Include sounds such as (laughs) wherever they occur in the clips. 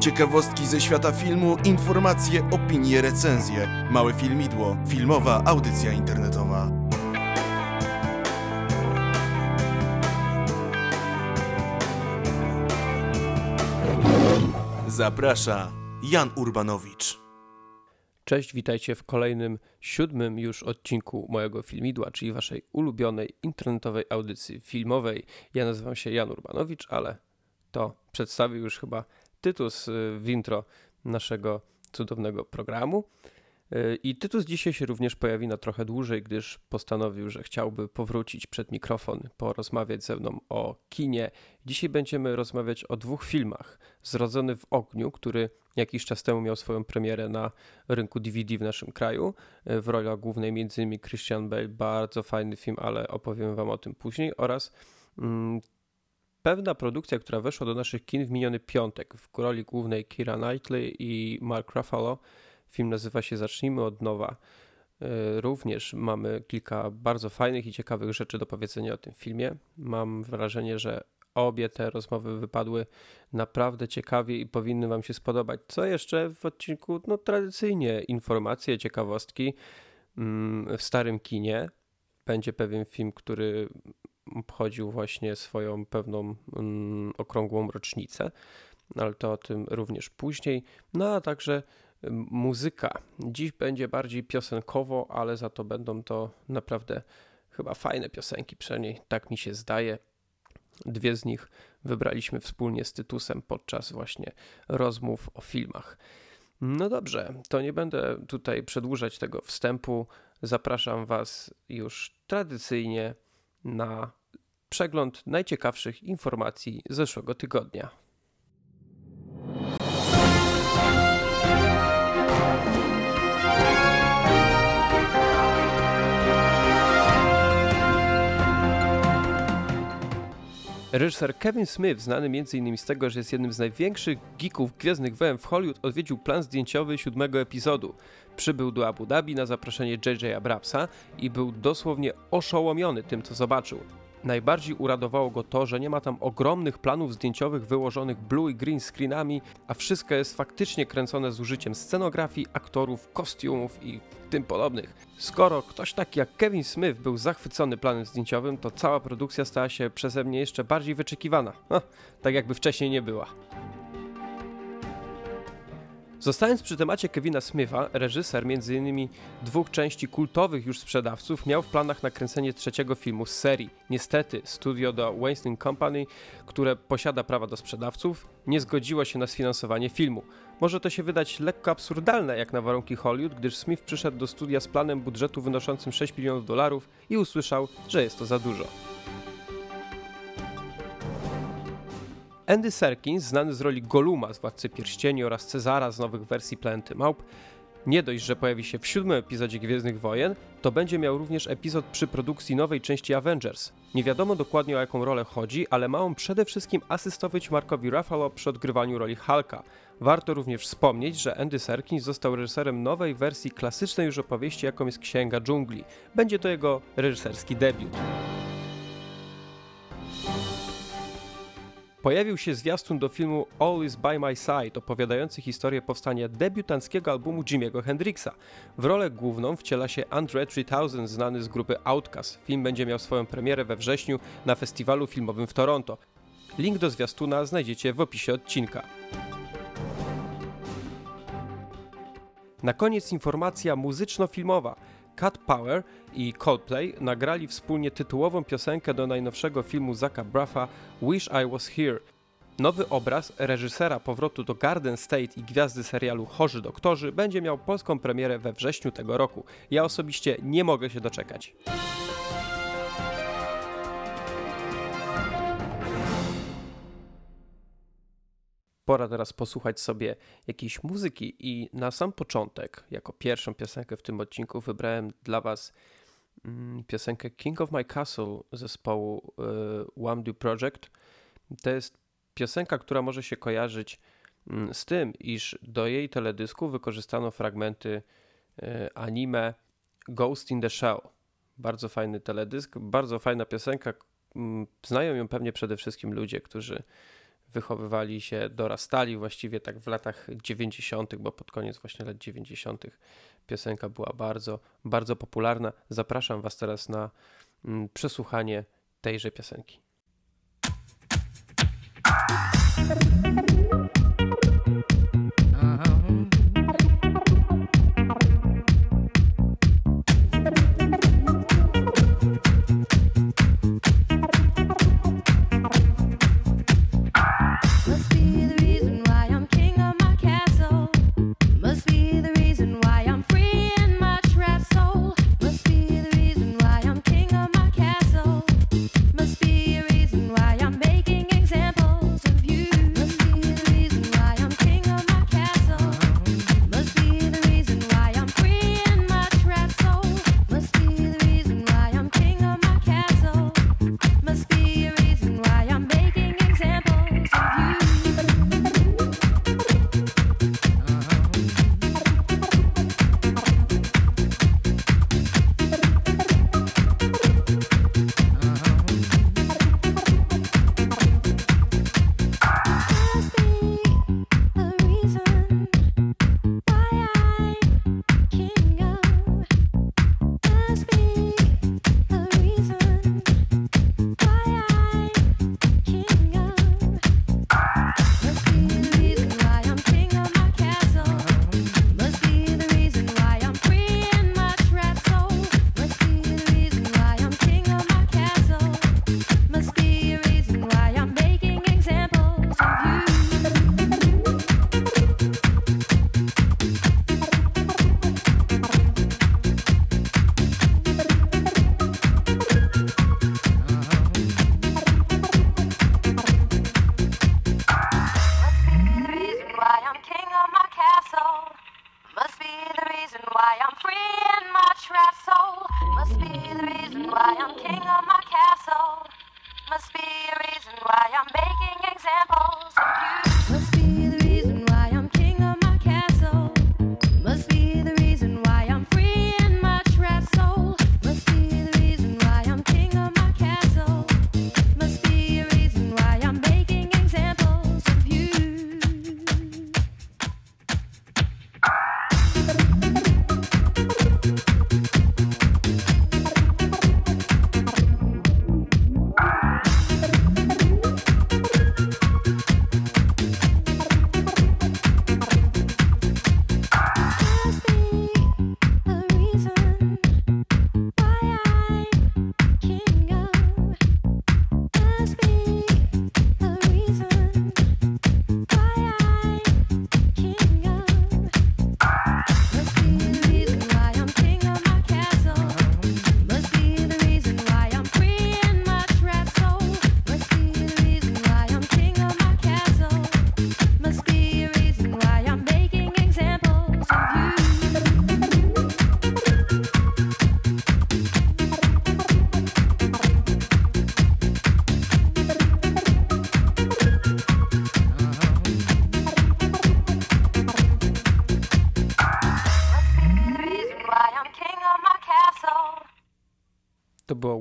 Ciekawostki ze świata filmu, informacje, opinie, recenzje. Małe filmidło, filmowa audycja internetowa. Zaprasza Jan Urbanowicz. Cześć, witajcie w kolejnym, siódmym już odcinku mojego filmidła, czyli waszej ulubionej internetowej audycji filmowej. Ja nazywam się Jan Urbanowicz, ale to przedstawił już chyba Tytus w intro naszego cudownego programu. Y, I Tytus dzisiaj się również pojawi na trochę dłużej, gdyż postanowił, że chciałby powrócić przed mikrofon, porozmawiać ze mną o kinie. Dzisiaj będziemy rozmawiać o dwóch filmach. Zrodzony w ogniu, który jakiś czas temu miał swoją premierę na rynku DVD w naszym kraju. Y, w roli głównej m.in. Christian Bale, bardzo fajny film, ale opowiem wam o tym później. Oraz mm, pewna produkcja, która weszła do naszych kin w miniony piątek. W roli głównej Kira Knightley i Mark Ruffalo. Film nazywa się Zacznijmy od nowa. E, również mamy kilka bardzo fajnych i ciekawych rzeczy do powiedzenia o tym filmie. Mam wrażenie, że obie te rozmowy wypadły naprawdę ciekawie i powinny Wam się spodobać. Co jeszcze w odcinku? No, tradycyjnie informacje, ciekawostki. Mm, w starym kinie będzie pewien film, który obchodził właśnie swoją pewną mm, okrągłą rocznicę, ale to o tym również później. No a także muzyka. Dziś będzie bardziej piosenkowo, ale za to będą to naprawdę chyba fajne piosenki, przynajmniej tak mi się zdaje. Dwie z nich wybraliśmy wspólnie z Tytusem podczas właśnie rozmów o filmach. No dobrze, to nie będę tutaj przedłużać tego wstępu. Zapraszam Was już tradycyjnie na przegląd najciekawszych informacji zeszłego tygodnia. Reżyser Kevin Smith, znany m.in. z tego, że jest jednym z największych geeków Gwiezdnych Wojen w Hollywood, odwiedził plan zdjęciowy siódmego epizodu. Przybył do Abu Dhabi na zaproszenie J.J. Abramsa i był dosłownie oszołomiony tym, co zobaczył. Najbardziej uradowało go to, że nie ma tam ogromnych planów zdjęciowych wyłożonych blue i green screenami, a wszystko jest faktycznie kręcone z użyciem scenografii, aktorów, kostiumów i tym podobnych. Skoro ktoś taki jak Kevin Smith był zachwycony planem zdjęciowym, to cała produkcja stała się przeze mnie jeszcze bardziej wyczekiwana. Ha, tak jakby wcześniej nie była. Zostając przy temacie Kevina Smitha, reżyser m.in. dwóch części kultowych już sprzedawców miał w planach nakręcenie trzeciego filmu z serii. Niestety, studio The Weinstein Company, które posiada prawa do sprzedawców, nie zgodziło się na sfinansowanie filmu. Może to się wydać lekko absurdalne jak na warunki Hollywood, gdyż Smith przyszedł do studia z planem budżetu wynoszącym 6 milionów dolarów i usłyszał, że jest to za dużo. Andy Serkins, znany z roli Goluma z Władcy Pierścieni oraz Cezara z nowych wersji Planety Małp, nie dość, że pojawi się w siódmym epizodzie Gwiezdnych Wojen, to będzie miał również epizod przy produkcji nowej części Avengers. Nie wiadomo dokładnie o jaką rolę chodzi, ale ma on przede wszystkim asystować Markowi Ruffalo przy odgrywaniu roli Hulka. Warto również wspomnieć, że Andy Serkins został reżyserem nowej wersji klasycznej już opowieści, jaką jest Księga Dżungli. Będzie to jego reżyserski debiut. Pojawił się zwiastun do filmu All Is By My Side, opowiadający historię powstania debiutanckiego albumu Jimmy'ego Hendrixa. W rolę główną wciela się Andre 3000, znany z grupy Outcast. Film będzie miał swoją premierę we wrześniu na festiwalu filmowym w Toronto. Link do zwiastuna znajdziecie w opisie odcinka. Na koniec informacja muzyczno-filmowa. Cat Power i Coldplay nagrali wspólnie tytułową piosenkę do najnowszego filmu Zaka Braffa Wish I Was Here. Nowy obraz reżysera powrotu do Garden State i gwiazdy serialu Chorzy Doktorzy będzie miał polską premierę we wrześniu tego roku. Ja osobiście nie mogę się doczekać. Pora teraz posłuchać sobie jakiejś muzyki i na sam początek, jako pierwszą piosenkę w tym odcinku wybrałem dla Was mm, piosenkę King of My Castle zespołu One Do Project. To jest piosenka, która może się kojarzyć mm, z tym, iż do jej teledysku wykorzystano fragmenty y, anime Ghost in the Shell. Bardzo fajny teledysk, bardzo fajna piosenka. Mm, znają ją pewnie przede wszystkim ludzie, którzy wychowywali się, dorastali właściwie tak w latach 90., bo pod koniec właśnie lat 90. piosenka była bardzo, bardzo popularna. Zapraszam Was teraz na mm, przesłuchanie tejże piosenki.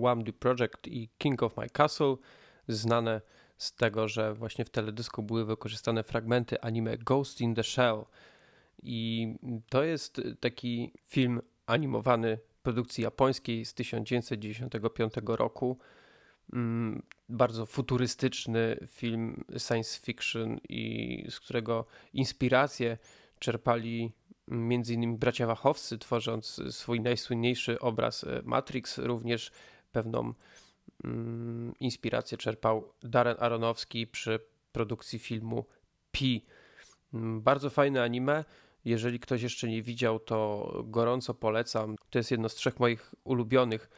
Wamdi Project i King of My Castle, znane z tego, że właśnie w teledysku były wykorzystane fragmenty anime Ghost in the Shell. I to jest taki film animowany produkcji japońskiej z 1995 roku. Mm, Bardzo futurystyczny film science fiction i z którego inspiracje czerpali między innymi bracia Wachowscy, tworząc swój najsłynniejszy obraz e, Matrix, również pewną mm, inspirację czerpał Darren Aronofsky przy produkcji filmu Pi. Mm, Bardzo fajne anime. Jeżeli ktoś jeszcze nie widział, to gorąco polecam. To jest jedno z trzech moich ulubionych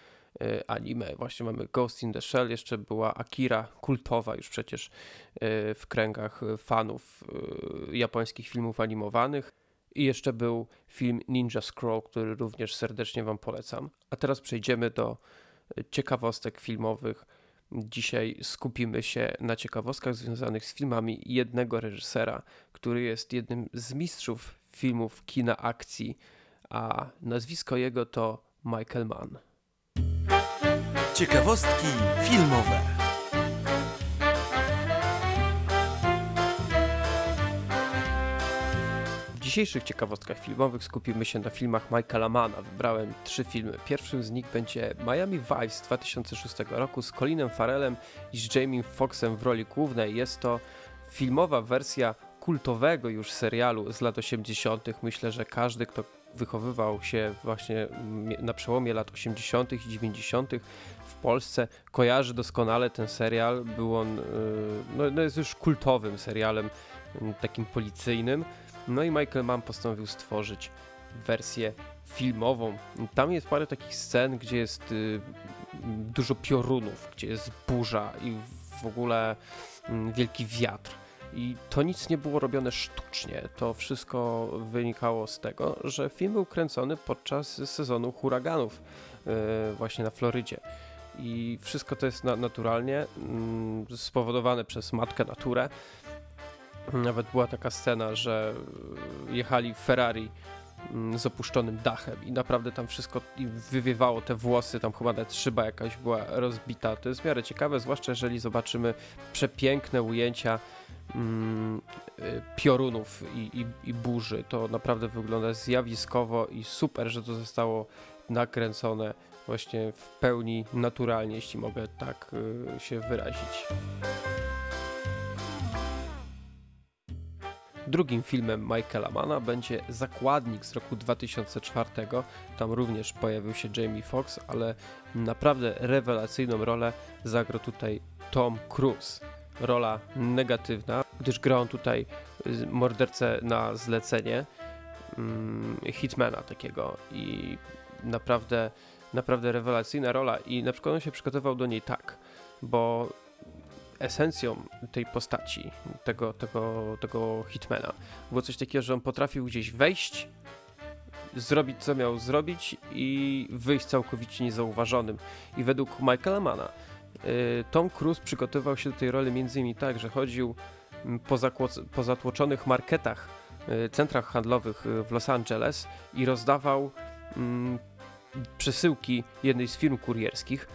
e, anime. Właśnie mamy Ghost in the Shell, jeszcze była Akira, kultowa już przecież e, w kręgach fanów e, japońskich filmów animowanych. I jeszcze był film Ninja Scroll, który również serdecznie Wam polecam. A teraz przejdziemy do ciekawostek filmowych. Dzisiaj skupimy się na ciekawostkach związanych z filmami jednego reżysera, który jest jednym z mistrzów filmów kina akcji, a nazwisko jego to Michael Mann. Ciekawostki filmowe. Dzisiejszych ciekawostkach filmowych skupimy się na filmach Michaela Manna. Wybrałem trzy filmy. Pierwszym z nich będzie Miami Vice z 2006 roku z Colinem Farrellem i z Jamie Foxxem w roli głównej. Jest to filmowa wersja kultowego już serialu z lat 80. Myślę, że każdy, kto wychowywał się właśnie na przełomie lat 80. i 90. w Polsce, kojarzy doskonale ten serial. Był on, y, no, no jest już kultowym serialem, y, takim policyjnym. No i Michael Mann postanowił stworzyć wersję filmową. Tam jest parę takich scen, gdzie jest y, dużo piorunów, gdzie jest burza i w ogóle wielki wiatr. I to nic nie było robione sztucznie. To wszystko wynikało z tego, że film był kręcony podczas sezonu huraganów yy, właśnie na Florydzie. I wszystko to jest na naturalnie yy, spowodowane przez matkę naturę. Nawet była taka scena, że jechali Ferrari mm, z opuszczonym dachem i naprawdę tam wszystko wywiewało te włosy, tam chyba nawet szyba jakaś była rozbita. To jest w miarę ciekawe, zwłaszcza jeżeli zobaczymy przepiękne ujęcia mm, y, piorunów i, i, i burzy. To naprawdę wygląda zjawiskowo i super, że to zostało nakręcone właśnie w pełni naturalnie, jeśli mogę tak y, się wyrazić. Drugim filmem Michaela Mana będzie Zakładnik z roku 2004. Tam również pojawił się Jamie Foxx, ale naprawdę rewelacyjną rolę zagrał tutaj Tom Cruise rola negatywna, gdyż gra on tutaj y, mordercę na zlecenie mm, hitmana takiego i naprawdę, naprawdę rewelacyjna rola i na przykład on się przygotował do niej tak, bo esencją tej postaci, tego, tego, tego hitmana było coś takiego, że on potrafił gdzieś wejść, zrobić co miał zrobić i wyjść całkowicie niezauważonym. I według Michaela Mana Y, Tom Cruise przygotował się do tej roli innymi tak, że chodził po, po zatłoczonych marketach, y, centrach handlowych y, w Los Angeles i rozdawał mm, przesyłki jednej z firm kurierskich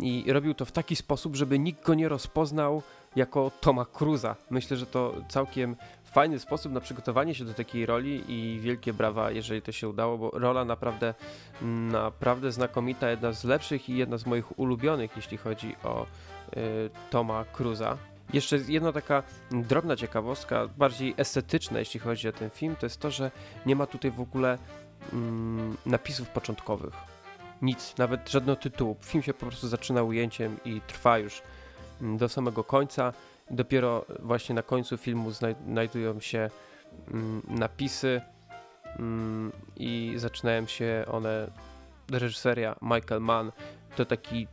i robił to w taki sposób, żeby nikt go nie rozpoznał jako Toma Cruza. Myślę, że to całkiem fajny sposób na przygotowanie się do takiej roli i wielkie brawa, jeżeli to się udało, bo rola naprawdę, naprawdę znakomita, jedna z lepszych i jedna z moich ulubionych, jeśli chodzi o y, Toma Cruza. Jeszcze jedna taka drobna ciekawostka, bardziej estetyczna, jeśli chodzi o ten film, to jest to, że nie ma tutaj w ogóle mm, napisów początkowych. Nic, nawet żadnego tytułu. Film się po prostu zaczyna ujęciem i trwa już mm, do samego końca. Dopiero właśnie na końcu filmu znajdują się mm, napisy mm, i zaczynają się one. Reżyseria Michael Mann to taki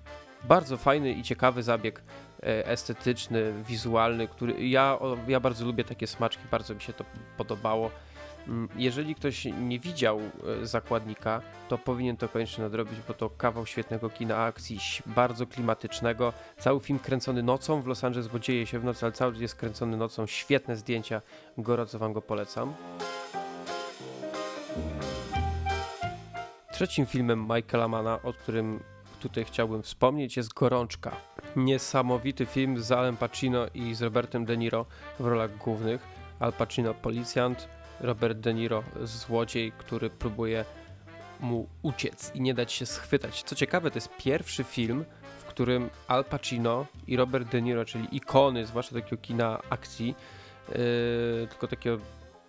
bardzo fajny i ciekawy zabieg e, estetyczny, wizualny, który ja, ja bardzo lubię takie smaczki, bardzo mi się to podobało. Mm, jeżeli ktoś nie widział e, zakładnika, to powinien to koniecznie nadrobić, bo to kawał świetnego kina akcji, bardzo klimatycznego. Cały film kręcony nocą w Los Angeles, bo dzieje się w nocy, ale cały jest kręcony nocą. Świetne zdjęcia, gorąco wam go polecam. Trzecim filmem Michaela Mana, o którym tutaj chciałbym wspomnieć, jest Gorączka. Niesamowity film z Alem Pacino i z Robertem De Niro w rolach głównych. Al Pacino policjant, Robert De Niro złodziej, który próbuje mu uciec i nie dać się schwytać. Co ciekawe, to jest pierwszy film, w którym Al Pacino i Robert De Niro, czyli ikony, zwłaszcza takiego kina akcji, yy, tylko takiego,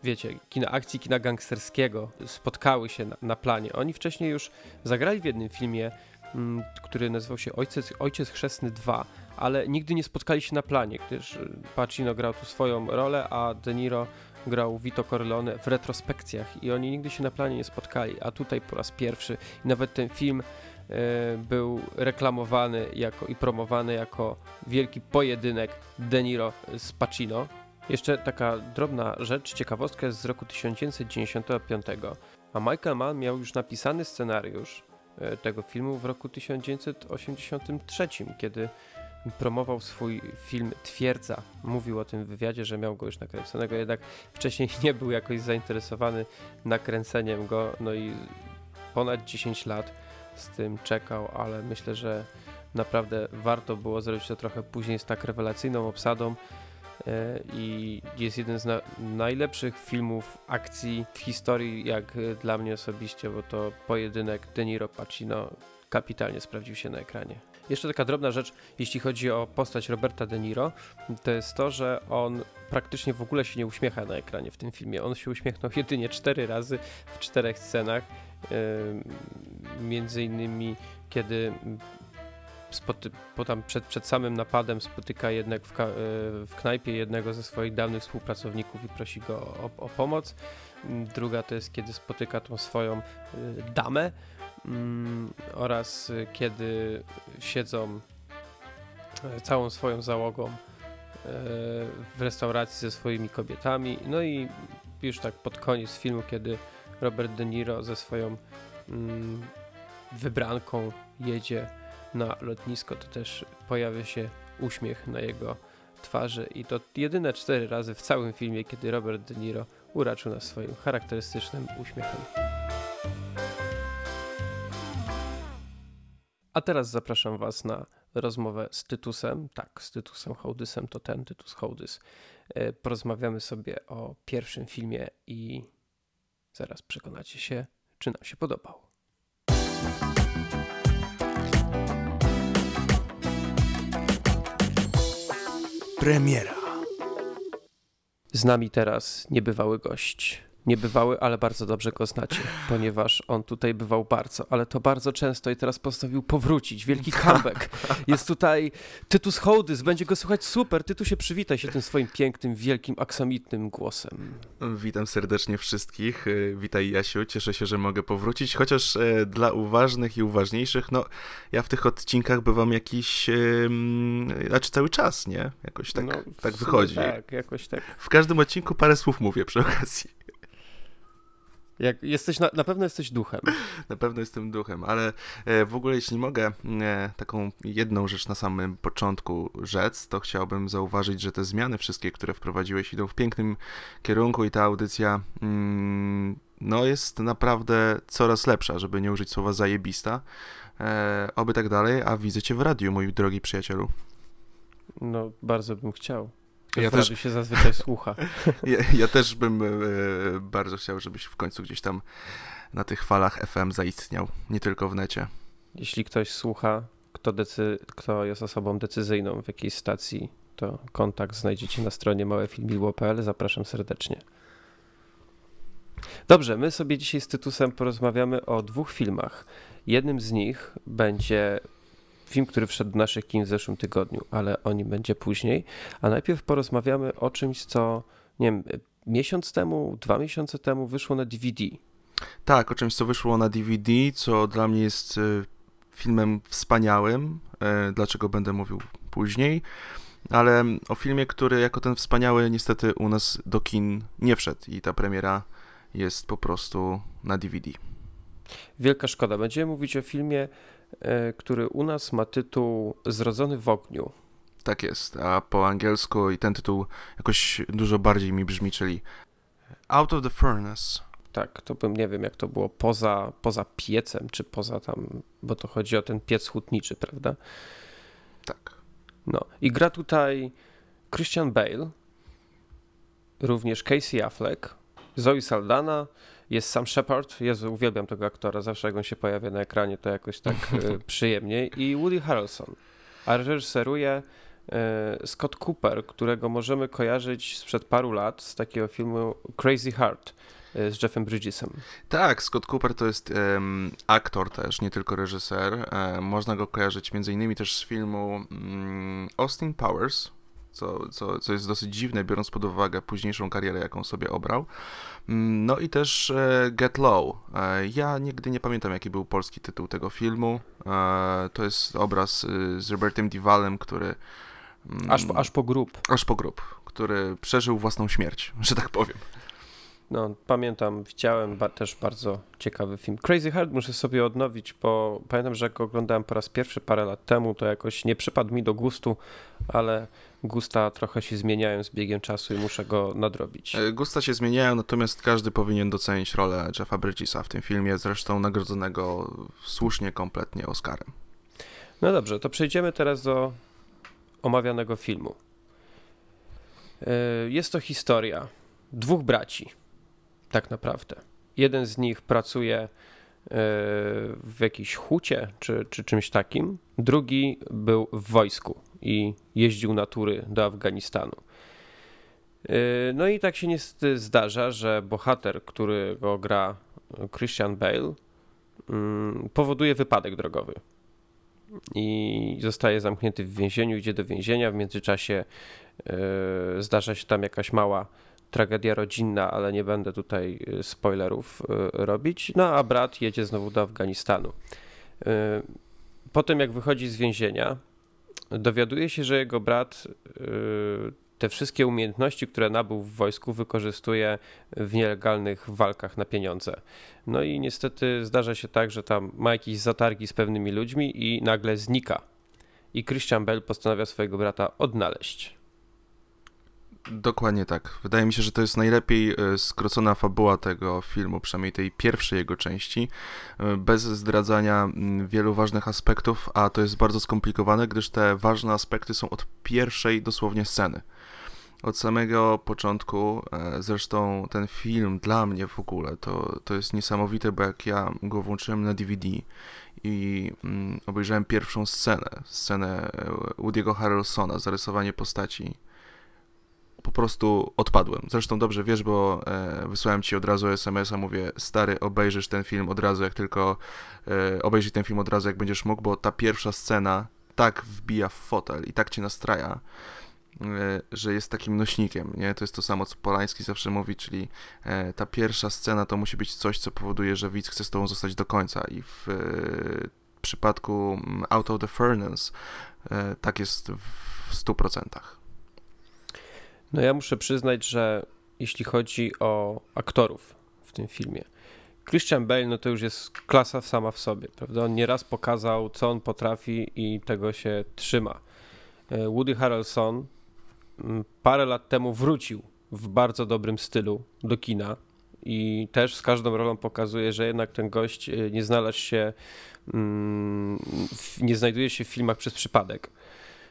wiecie, kina akcji, kina gangsterskiego, spotkały się na, na planie. Oni wcześniej już zagrali w jednym filmie, mm, który nazywał się Ojciec, Ojciec Chrzestny 2, ale nigdy nie spotkali się na planie, gdyż Pacino grał tu swoją rolę, a De Niro grał Vito Corleone w retrospekcjach i oni nigdy się na planie nie spotkali, a tutaj po raz pierwszy i nawet ten film e, był reklamowany jako i promowany jako wielki pojedynek De Niro z Pacino. Jeszcze taka drobna rzecz, ciekawostka jest z roku 1995, a Michael Mann miał już napisany scenariusz e, tego filmu w roku 1983, kiedy promował swój film Twierdza. Mówił o tym w wywiadzie, że miał go już nakręconego, jednak wcześniej (laughs) nie był jakoś zainteresowany nakręceniem go, no i ponad 10 lat z tym czekał, ale myślę, że naprawdę warto było zrobić to trochę później z tak rewelacyjną obsadą. e, i jest jeden z na najlepszych filmów akcji w historii, jak dla mnie osobiście, bo to pojedynek De Niro Pacino kapitalnie sprawdził się na ekranie. Jeszcze taka drobna rzecz, jeśli chodzi o postać Roberta De Niro, to jest to, że on praktycznie w ogóle się nie uśmiecha na ekranie w tym filmie. On się uśmiechnął (laughs) jedynie cztery razy w czterech scenach. Yy, między innymi, kiedy spoty- po tam przed, przed samym napadem spotyka jednak w, yy, w knajpie jednego ze swoich dawnych współpracowników i prosi go o, o pomoc. Druga to jest, kiedy spotyka tą swoją yy, damę mm, oraz y, kiedy siedzą e, całą swoją załogą e, w restauracji ze swoimi kobietami. No i już tak pod koniec filmu, kiedy Robert De Niro ze swoją mm, wybranką jedzie na lotnisko, to też pojawia się uśmiech na jego twarzy i to jedyne cztery razy w całym filmie, kiedy Robert De Niro uraczył nas swoim charakterystycznym uśmiechem. A teraz zapraszam Was na rozmowę z Tytusem. Tak, z Tytusem Hołdysem to ten Tytus Hołdys. E, Porozmawiamy sobie o pierwszym filmie i zaraz przekonacie się, czy nam się podobał. Premiera. Z nami teraz niebywały gość. Niebywały, ale bardzo dobrze go znacie, ponieważ on tutaj bywał bardzo, ale to bardzo często i teraz postanowił powrócić. Wielki comeback. Jest tutaj Tytus Hołdys, będzie go słuchać super. Tytusie, przywitaj się tym swoim pięknym, wielkim, aksamitnym głosem. Witam serdecznie wszystkich. E, Witaj Jasiu, cieszę się, że mogę powrócić, chociaż e, dla uważnych i uważniejszych, no ja w tych odcinkach bywam jakiś, znaczy cały czas, nie? Jakoś tak, No, tak wychodzi. Tak, jakoś tak. W każdym odcinku parę słów mówię przy okazji. Jak jesteś na, na pewno jesteś duchem. (laughs) Na pewno jestem duchem, ale e, w ogóle jeśli mogę e, taką jedną rzecz na samym początku rzec, to chciałbym zauważyć, że te zmiany wszystkie, które wprowadziłeś idą w pięknym kierunku i ta audycja mm, no jest naprawdę coraz lepsza, żeby nie użyć słowa zajebista. E, oby tak dalej, a widzę cię w radiu, mój drogi przyjacielu. No, bardzo bym chciał. Ja też się zazwyczaj słucha. (laughs) Ja, ja też bym e, bardzo chciał, żebyś w końcu gdzieś tam na tych falach FM zaistniał, nie tylko w necie. Jeśli ktoś słucha, kto, decy- kto jest osobą decyzyjną w jakiejś stacji, to kontakt znajdziecie na stronie małefilmidło.pl. Zapraszam serdecznie. Dobrze, my sobie dzisiaj z Tytusem porozmawiamy o dwóch filmach. Jednym z nich będzie film, który wszedł do naszych kin w zeszłym tygodniu, ale o nim będzie później. A najpierw porozmawiamy o czymś, co, nie wiem, miesiąc temu, dwa miesiące temu wyszło na DVD. Tak, o czymś, co wyszło na DVD, co dla mnie jest e, filmem wspaniałym, e, dlaczego będę mówił później, ale o filmie, który jako ten wspaniały niestety u nas do kin nie wszedł i ta premiera jest po prostu na DVD. Wielka szkoda. Będziemy mówić o filmie, który u nas ma tytuł Zrodzony w ogniu. Tak jest, a po angielsku i ten tytuł jakoś dużo bardziej mi brzmi, czyli Out of the Furnace. Tak, to bym nie wiem, jak to było poza, poza piecem, czy poza tam, bo to chodzi o ten piec hutniczy, prawda? Tak. No i gra tutaj Christian Bale, również Casey Affleck, Zoe Saldana, jest Sam Shepard, Jezu, uwielbiam tego aktora, zawsze jak on się pojawia na ekranie, to jakoś tak e, (laughs) przyjemnie, i Woody Harrelson. A reżyseruje e, Scott Cooper, którego możemy kojarzyć sprzed paru lat z takiego filmu Crazy Heart e, z Jeffem Bridgesem. Tak, Scott Cooper to jest em, aktor też, nie tylko reżyser. E, można go kojarzyć między innymi też z filmu mm, Austin Powers, co, co, co jest dosyć dziwne, biorąc pod uwagę późniejszą karierę, jaką sobie obrał. Mm, No i też e, Get Low. E, ja nigdy nie pamiętam, jaki był polski tytuł tego filmu. E, to jest obraz y, z Robertem Duvalem, który... mm, Aż po, aż po grób. aż po grób, który przeżył własną śmierć, (laughs) że tak powiem. No, pamiętam, widziałem ba- też bardzo ciekawy film. Crazy Heart muszę sobie odnowić, bo pamiętam, że jak go oglądałem po raz pierwszy parę lat temu, to jakoś nie przypadł mi do gustu, ale gusta trochę się zmieniają z biegiem czasu i muszę go nadrobić. E, Gusta się zmieniają, natomiast każdy powinien docenić rolę Jeffa Bridgesa w tym filmie, zresztą nagrodzonego słusznie kompletnie Oscarem. No dobrze, to przejdziemy teraz do omawianego filmu. E, Jest to historia dwóch braci, tak naprawdę. Jeden z nich pracuje e, w jakiejś hucie czy, czy czymś takim, drugi był w wojsku i jeździł na tury do Afganistanu. E, No i tak się niestety zdarza, że bohater, którego gra Christian Bale, mm, powoduje wypadek drogowy i zostaje zamknięty w więzieniu, idzie do więzienia. W międzyczasie e, zdarza się tam jakaś mała tragedia rodzinna, ale nie będę tutaj e, spoilerów robić. No a brat jedzie znowu do Afganistanu. E, Potem, jak wychodzi z więzienia, dowiaduje się, że jego brat e, te wszystkie umiejętności, które nabył w wojsku, wykorzystuje w nielegalnych walkach na pieniądze. No i niestety zdarza się tak, że tam ma jakieś zatargi z pewnymi ludźmi i nagle znika. I Christian Bell postanawia swojego brata odnaleźć. Dokładnie tak. Wydaje mi się, że to jest najlepiej e, skrócona fabuła tego filmu, przynajmniej tej pierwszej jego części, e, bez zdradzania wielu ważnych aspektów, a to jest bardzo skomplikowane, gdyż te ważne aspekty są od pierwszej dosłownie sceny. Od samego początku, e, zresztą ten film dla mnie w ogóle to, to jest niesamowite, bo jak ja go włączyłem na DVD i obejrzałem pierwszą scenę, scenę Woody'ego Harrelsona, zarysowanie postaci, po prostu odpadłem. Zresztą dobrze wiesz, bo e, wysłałem ci od razu SMS-a, mówię, stary, obejrzysz ten film od razu, jak tylko e, obejrij ten film od razu, jak będziesz mógł, bo ta pierwsza scena tak wbija w fotel i tak cię nastraja, e, że jest takim nośnikiem, nie? To jest to samo, co Polański zawsze mówi, czyli e, ta pierwsza scena to musi być coś, co powoduje, że widz chce z tobą zostać do końca i w e, przypadku mm, Out of the Furnace e, tak jest w 100%. No ja muszę przyznać, że jeśli chodzi o aktorów w tym filmie, Christian Bale no to już jest klasa sama w sobie, prawda? On nieraz pokazał, co on potrafi i tego się trzyma. E, Woody Harrelson mm, parę lat temu wrócił w bardzo dobrym stylu do kina i też z każdą rolą pokazuje, że jednak ten gość e, nie znalazł się, mm, nie znajduje się w filmach przez przypadek.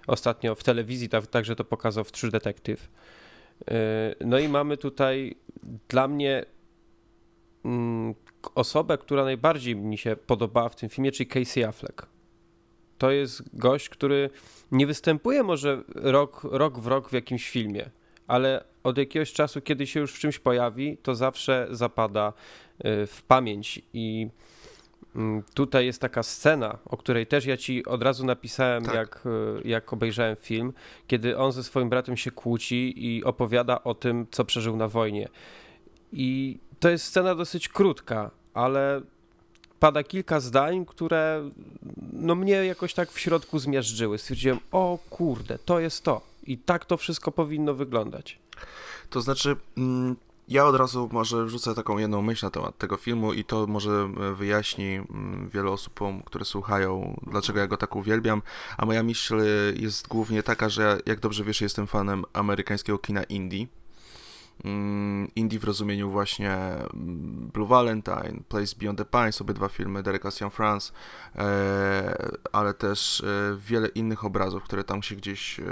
Ostatnio w telewizji ta- także to pokazał w True Detective. Yy, No i mamy tutaj dla mnie mm, osobę, która najbardziej mi się podobała w tym filmie, czyli Casey Affleck. To jest gość, który nie występuje może rok, rok w rok w jakimś filmie, ale od jakiegoś czasu, kiedy się już w czymś pojawi, to zawsze zapada yy, w pamięć i Tutaj jest taka scena, o której też ja ci od razu napisałem, Tak. jak, yy, jak obejrzałem film, kiedy on ze swoim bratem się kłóci i opowiada o tym, co przeżył na wojnie. I to jest scena dosyć krótka, ale pada kilka zdań, które no mnie jakoś tak w środku zmiażdżyły. Stwierdziłem, o kurde, to jest to. I tak to wszystko powinno wyglądać. To znaczy, mm, ja od razu może rzucę taką jedną myśl na temat tego filmu i to może e, wyjaśni mm, wielu osobom, które słuchają, dlaczego ja go tak uwielbiam. A moja myśl e, jest głównie taka, że jak dobrze wiesz, jestem fanem amerykańskiego kina indie. Mm, Indie w rozumieniu właśnie mm, Blue Valentine, Place Beyond the Pines, obydwa filmy Dereka Cianfrance, e, ale też e, wiele innych obrazów, które tam się gdzieś e,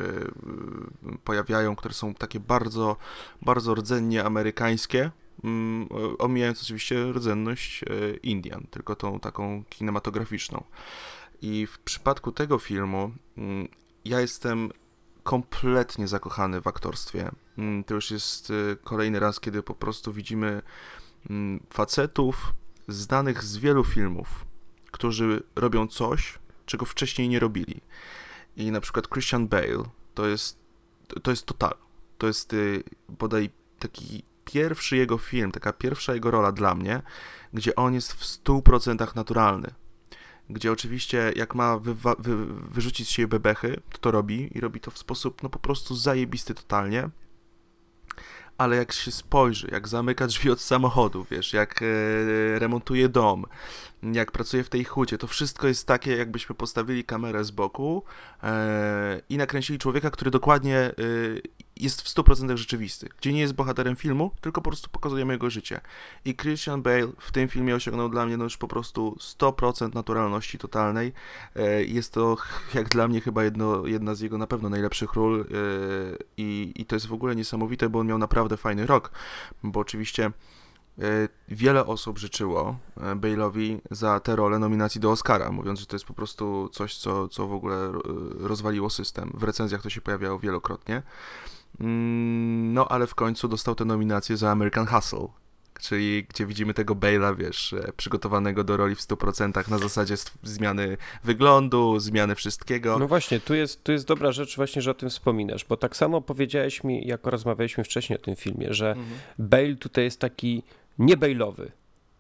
pojawiają, które są takie bardzo, bardzo rdzennie amerykańskie, mm, o- omijając oczywiście rdzenność e, Indian, tylko tą taką kinematograficzną. I w przypadku tego filmu ja jestem kompletnie zakochany w aktorstwie. Mm, To już jest e, kolejny raz, kiedy po prostu widzimy mm, facetów znanych z wielu filmów, którzy robią coś, czego wcześniej nie robili. I na przykład Christian Bale to jest, to jest total. To jest y, bodaj taki pierwszy jego film, taka pierwsza jego rola dla mnie, gdzie on jest w 100% naturalny. Gdzie oczywiście jak ma wywa- wy- wyrzucić z siebie bebechy, to to robi i robi to w sposób no po prostu zajebisty totalnie. Ale jak się spojrzy, jak zamyka drzwi od samochodu, wiesz, jak e, remontuje dom, jak pracuje w tej hucie, to wszystko jest takie, jakbyśmy postawili kamerę z boku e, i nakręcili człowieka, który dokładnie e, jest w 100% rzeczywisty, gdzie nie jest bohaterem filmu, tylko po prostu pokazujemy jego życie. I Christian Bale w tym filmie osiągnął dla mnie no już po prostu 100% naturalności totalnej. E, Jest to (laughs) jak dla mnie chyba jedno, jedna z jego na pewno najlepszych ról e, i, i to jest w ogóle niesamowite, bo on miał naprawdę fajny rok, bo oczywiście e, wiele osób życzyło Bale'owi za tę rolę nominacji do Oscara, mówiąc, że to jest po prostu coś, co, co w ogóle rozwaliło system. W recenzjach to się pojawiało wielokrotnie. Mm, No, ale w końcu dostał tę nominację za American Hustle, czyli gdzie widzimy tego Bale'a, wiesz, e, przygotowanego do roli w 100% na zasadzie zmiany wyglądu, zmiany wszystkiego. No właśnie, tu jest, tu jest dobra rzecz właśnie, że o tym wspominasz, bo tak samo powiedziałeś mi, jak rozmawialiśmy wcześniej o tym filmie, że Mhm. Bale tutaj jest taki nie Bale'owy,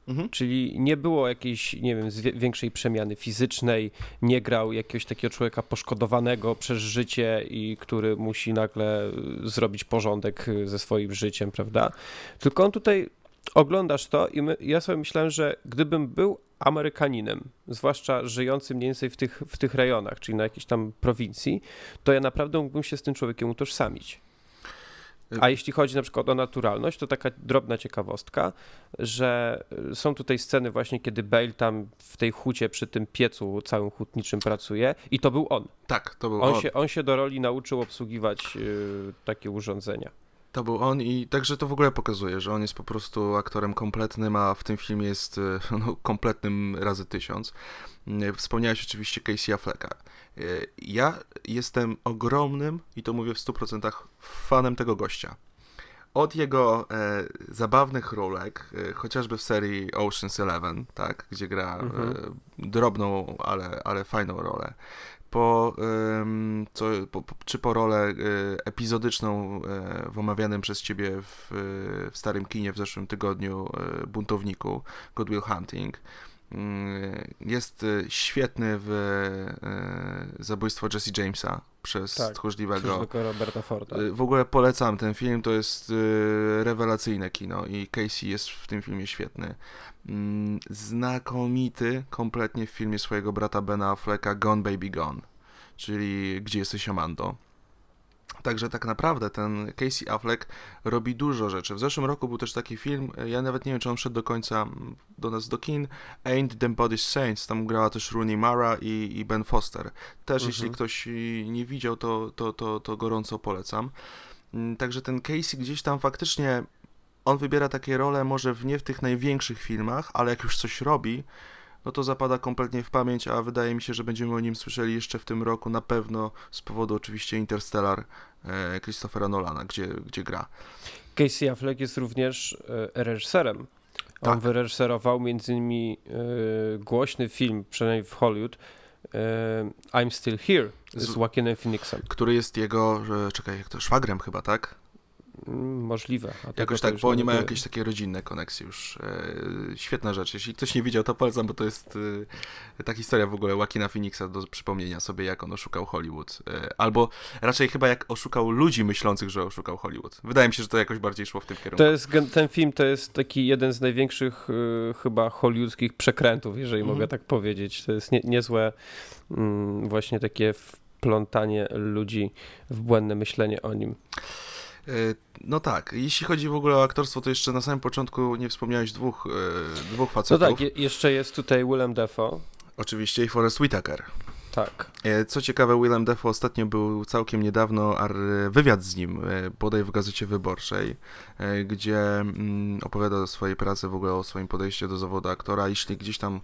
Mhm. czyli nie było jakiejś, nie wiem, większej przemiany fizycznej, nie grał jakiegoś takiego człowieka poszkodowanego przez życie i który musi nagle y, zrobić porządek y, ze swoim życiem, prawda? Tylko on tutaj oglądasz to i my, ja sobie myślałem, że gdybym był Amerykaninem, zwłaszcza żyjącym mniej więcej w tych, w tych rejonach, czyli na jakiejś tam prowincji, to ja naprawdę mógłbym się z tym człowiekiem utożsamić. A jeśli chodzi na przykład o naturalność, to taka drobna ciekawostka, że y, są tutaj sceny właśnie, kiedy Bale tam w tej hucie przy tym piecu całym hutniczym pracuje i to był on. Tak, to był On on. się, on się do roli nauczył obsługiwać y, takie urządzenia. To był on i także to w ogóle pokazuje, że on jest po prostu aktorem kompletnym, a w tym filmie jest e, (laughs) no, kompletnym razy tysiąc. E, Wspomniałeś oczywiście Casey Afflecka. E, Ja jestem ogromnym, i to mówię w 100%, fanem tego gościa. Od jego e, zabawnych rolek, e, chociażby w serii Ocean's Eleven, tak, gdzie gra Mhm. e, drobną, ale, ale fajną rolę, po, co, po, czy po rolę e, epizodyczną e, w omawianym przez ciebie w, w starym kinie w zeszłym tygodniu e, buntowniku Good Will Hunting. Mm, Jest świetny w zabójstwo Jesse Jamesa przez Tak, tchórzliwego. Roberta Forda. Y, W ogóle polecam ten film, to jest y, rewelacyjne kino i Casey jest w tym filmie świetny. Mm, Znakomity kompletnie w filmie swojego brata Bena Afflecka Gone Baby Gone, czyli Gdzie jesteś Amando. Także tak naprawdę ten Casey Affleck robi dużo rzeczy. W zeszłym roku był też taki film, y, ja nawet nie wiem czy on szedł do końca do nas do kin, Ain't Them Bodies Saints, tam grała też Rooney Mara i, i Ben Foster. Też Mhm. jeśli ktoś y, nie widział, to, to, to, to gorąco polecam. Mm, Także ten Casey gdzieś tam faktycznie on wybiera takie role może w nie w tych największych filmach, ale jak już coś robi, no to zapada kompletnie w pamięć, a wydaje mi się, że będziemy o nim słyszeli jeszcze w tym roku, na pewno z powodu oczywiście Interstellar e, Christophera Nolana, gdzie, gdzie gra. Casey Affleck jest również e, reżyserem. On Tak. wyreżyserował między innymi e, głośny film, przynajmniej w Hollywood, e, I'm Still Here z Z- Joaquinem Phoenixem. Który jest jego, czekaj, jak to, szwagrem chyba, tak? Mm, Możliwe. Jakoś tak, bo oni mają jakieś takie rodzinne koneksje już. E, świetna rzecz. Jeśli ktoś nie widział, to polecam, bo to jest e, ta historia w ogóle Joaquina Phoenixa do przypomnienia sobie, jak on oszukał Hollywood. E, albo raczej chyba jak oszukał ludzi myślących, że oszukał Hollywood. Wydaje mi się, że to jakoś bardziej szło w tym kierunku. To jest, ten film to jest taki jeden z największych y, chyba hollywoodzkich przekrętów, jeżeli Mhm. mogę tak powiedzieć. To jest nie, niezłe mm, właśnie takie wplątanie ludzi w błędne myślenie o nim. E, no tak, jeśli chodzi w ogóle o aktorstwo, to jeszcze na samym początku nie wspomniałeś dwóch, e, dwóch No facetów. tak, je, jeszcze jest tutaj Willem Dafoe. Oczywiście i Forrest Whitaker. Tak. E, Co ciekawe, Willem Dafoe ostatnio był całkiem niedawno wywiad z nim, bodaj w Gazecie Wyborczej, gdzie mm, opowiada o swojej pracy, w ogóle o swoim podejściu do zawodu aktora. Jeśli gdzieś tam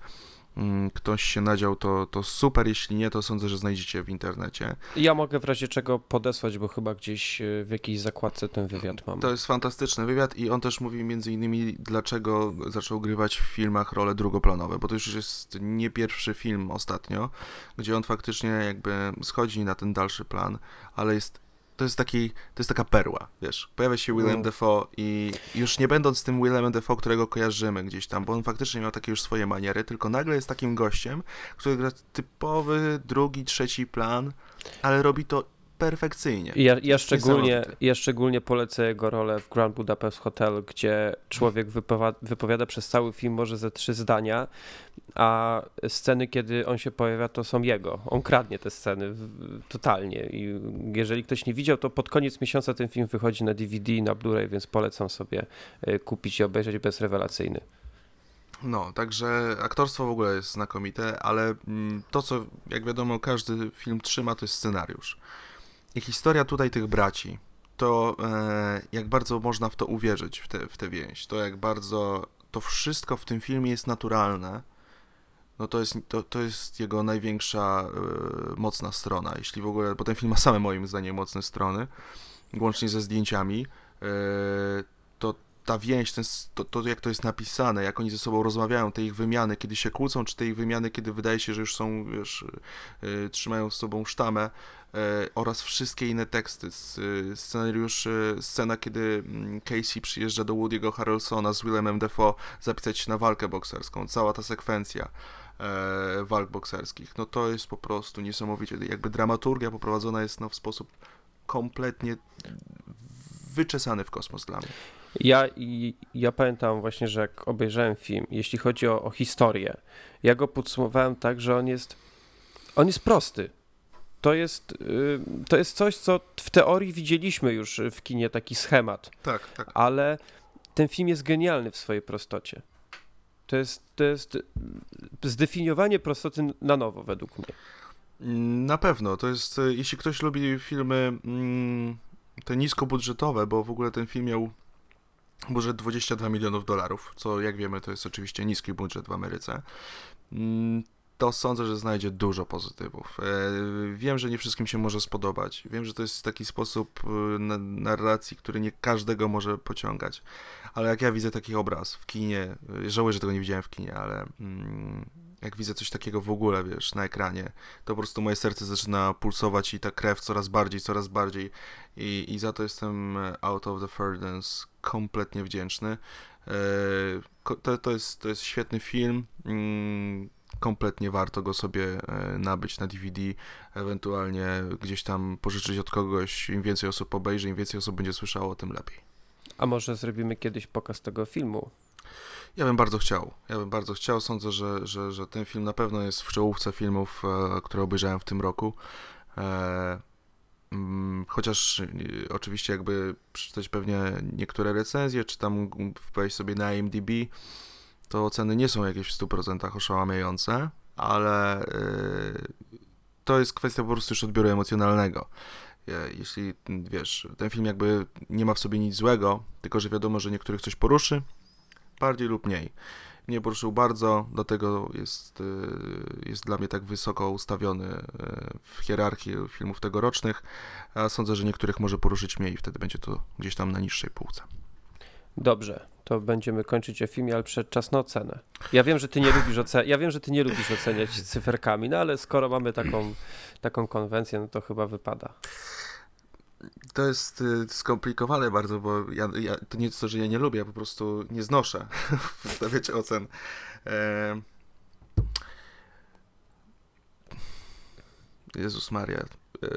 ktoś się nadział, to, to super, jeśli nie, to sądzę, że znajdziecie w internecie. Ja mogę w razie czego podesłać, bo chyba gdzieś y, w jakiejś zakładce ten wywiad mam. To jest fantastyczny wywiad i on też mówi między innymi, dlaczego zaczął grywać w filmach role drugoplanowe, bo to już jest nie pierwszy film ostatnio, gdzie on faktycznie jakby schodzi na ten dalszy plan, ale jest to jest, taki, to jest taka perła, wiesz, pojawia się Willem No. Dafoe i już nie będąc tym Willemem Dafoe, którego kojarzymy gdzieś tam, bo on faktycznie miał takie już swoje maniery, tylko nagle jest takim gościem, który gra typowy drugi, trzeci plan, ale robi to perfekcyjnie. Ja, ja, szczególnie, ja szczególnie polecę jego rolę w Grand Budapest Hotel, gdzie człowiek wypowa- wypowiada przez cały film może ze trzy zdania, a sceny, kiedy on się pojawia, to są jego. On kradnie te sceny totalnie. I jeżeli ktoś nie widział, to pod koniec miesiąca ten film wychodzi na DVD i na Blu-ray, więc polecam sobie y, kupić i obejrzeć, jest rewelacyjny. No, także aktorstwo w ogóle jest znakomite, ale mm, to, co jak wiadomo każdy film trzyma, to jest scenariusz. I historia tutaj tych braci, to e, jak bardzo można w to uwierzyć, w tę w tę więź, to jak bardzo to wszystko w tym filmie jest naturalne, no to jest, to, to jest jego największa e, mocna strona, jeśli w ogóle, bo ten film ma same moim zdaniem mocne strony, łącznie ze zdjęciami, e, ta więź, ten, to, to jak to jest napisane, jak oni ze sobą rozmawiają, te ich wymiany, kiedy się kłócą, czy te ich wymiany, kiedy wydaje się, że już są, wiesz, y, trzymają z sobą sztamę, y, oraz wszystkie inne teksty. Scenariusz, scena, kiedy mm, Casey przyjeżdża do Woody'ego Harrelsona z Willemem Defoe zapisać się na walkę bokserską, cała ta sekwencja e, walk bokserskich, no to jest po prostu niesamowicie, jakby dramaturgia poprowadzona jest no, w sposób kompletnie wyczesany w kosmos dla mnie. Ja, ja pamiętam właśnie, że jak obejrzałem film, jeśli chodzi o, o historię, ja go podsumowałem tak, że on jest, on jest prosty. To jest, y, to jest coś, co w teorii widzieliśmy już w kinie, taki schemat, Tak, tak. ale ten film jest genialny w swojej prostocie. To jest, to jest y, zdefiniowanie prostoty na nowo, według mnie. Na pewno, to jest, e, jeśli ktoś lubi filmy mm, te niskobudżetowe, bo w ogóle ten film miał budżet 22 milionów dolarów, co jak wiemy to jest oczywiście niski budżet w Ameryce, mm, to sądzę, że znajdzie dużo pozytywów. E, Wiem, że nie wszystkim się może spodobać. Wiem, że to jest taki sposób e, na- narracji, który nie każdego może pociągać. Ale jak ja widzę taki obraz w kinie, e, żałuję, że tego nie widziałem w kinie, ale mm, jak widzę coś takiego w ogóle, wiesz, na ekranie, to po prostu moje serce zaczyna pulsować i ta krew coraz bardziej, coraz bardziej i, i za to jestem out of the furnace kompletnie wdzięczny. E, To, to, jest, to jest świetny film, mm, kompletnie warto go sobie e, nabyć na DVD, ewentualnie gdzieś tam pożyczyć od kogoś, im więcej osób obejrzy, im więcej osób będzie słyszało, tym lepiej. A może zrobimy kiedyś pokaz tego filmu? Ja bym bardzo chciał. Ja bym bardzo chciał. Sądzę, że, że, że ten film na pewno jest w czołówce filmów, e, które obejrzałem w tym roku. Mm, chociaż e, oczywiście jakby przeczytać pewnie niektóre recenzje, czy tam wejść sobie na IMDb, to oceny nie są jakieś w 100% oszałamiające, ale e, to jest kwestia po prostu już odbioru emocjonalnego. Je- Jeśli, wiesz, ten film jakby nie ma w sobie nic złego, tylko że wiadomo, że niektórych coś poruszy, bardziej lub mniej. Mnie poruszył bardzo, dlatego jest, y, jest dla mnie tak wysoko ustawiony y, w hierarchii filmów tegorocznych, a sądzę, że niektórych może poruszyć mniej i wtedy będzie to gdzieś tam na niższej półce. Dobrze, to będziemy kończyć o filmie, ale przed czas na ocenę. Ja wiem, że ty nie lubisz oceniać, ja wiem, że ty nie lubisz oceniać cyferkami, no ale skoro mamy taką, taką konwencję, no to chyba wypada. To jest y, skomplikowane bardzo, bo ja, ja, to nie jest to, że ja nie lubię, ja po prostu nie znoszę (laughs) wystawiać ocen. E... Jezus Maria. E...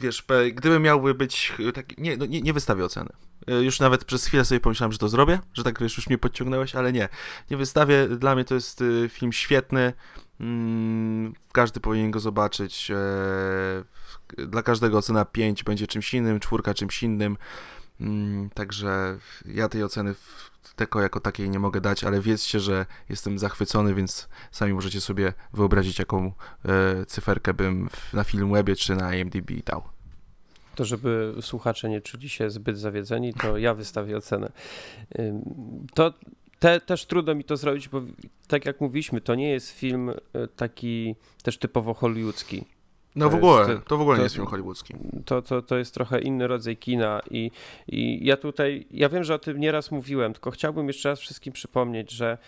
Wiesz, gdyby miałby być taki... Nie, no, nie, nie wystawię oceny. E, Już nawet przez chwilę sobie pomyślałem, że to zrobię, że tak wiesz, już mnie podciągnąłeś, ale nie. Nie wystawię. Dla mnie to jest y, film świetny. Mm, każdy powinien go zobaczyć. E, dla każdego ocena 5 będzie czymś innym, czwórka czymś innym. Mm, Także ja tej oceny tylko jako takiej nie mogę dać, ale wiedzcie, że jestem zachwycony, więc sami możecie sobie wyobrazić, jaką e, cyferkę bym na Filmwebie czy na IMDb dał. To żeby słuchacze nie czuli się zbyt zawiedzeni, to ja wystawię ocenę. To te, też trudno mi to zrobić, bo tak jak mówiliśmy, to nie jest film y, taki też typowo hollywoodzki. No To w ogóle, to w ogóle to- nie jest film hollywoodzki. To, to, to jest trochę inny rodzaj kina i, i ja tutaj, ja wiem, że o tym nieraz mówiłem, tylko chciałbym jeszcze raz wszystkim przypomnieć, że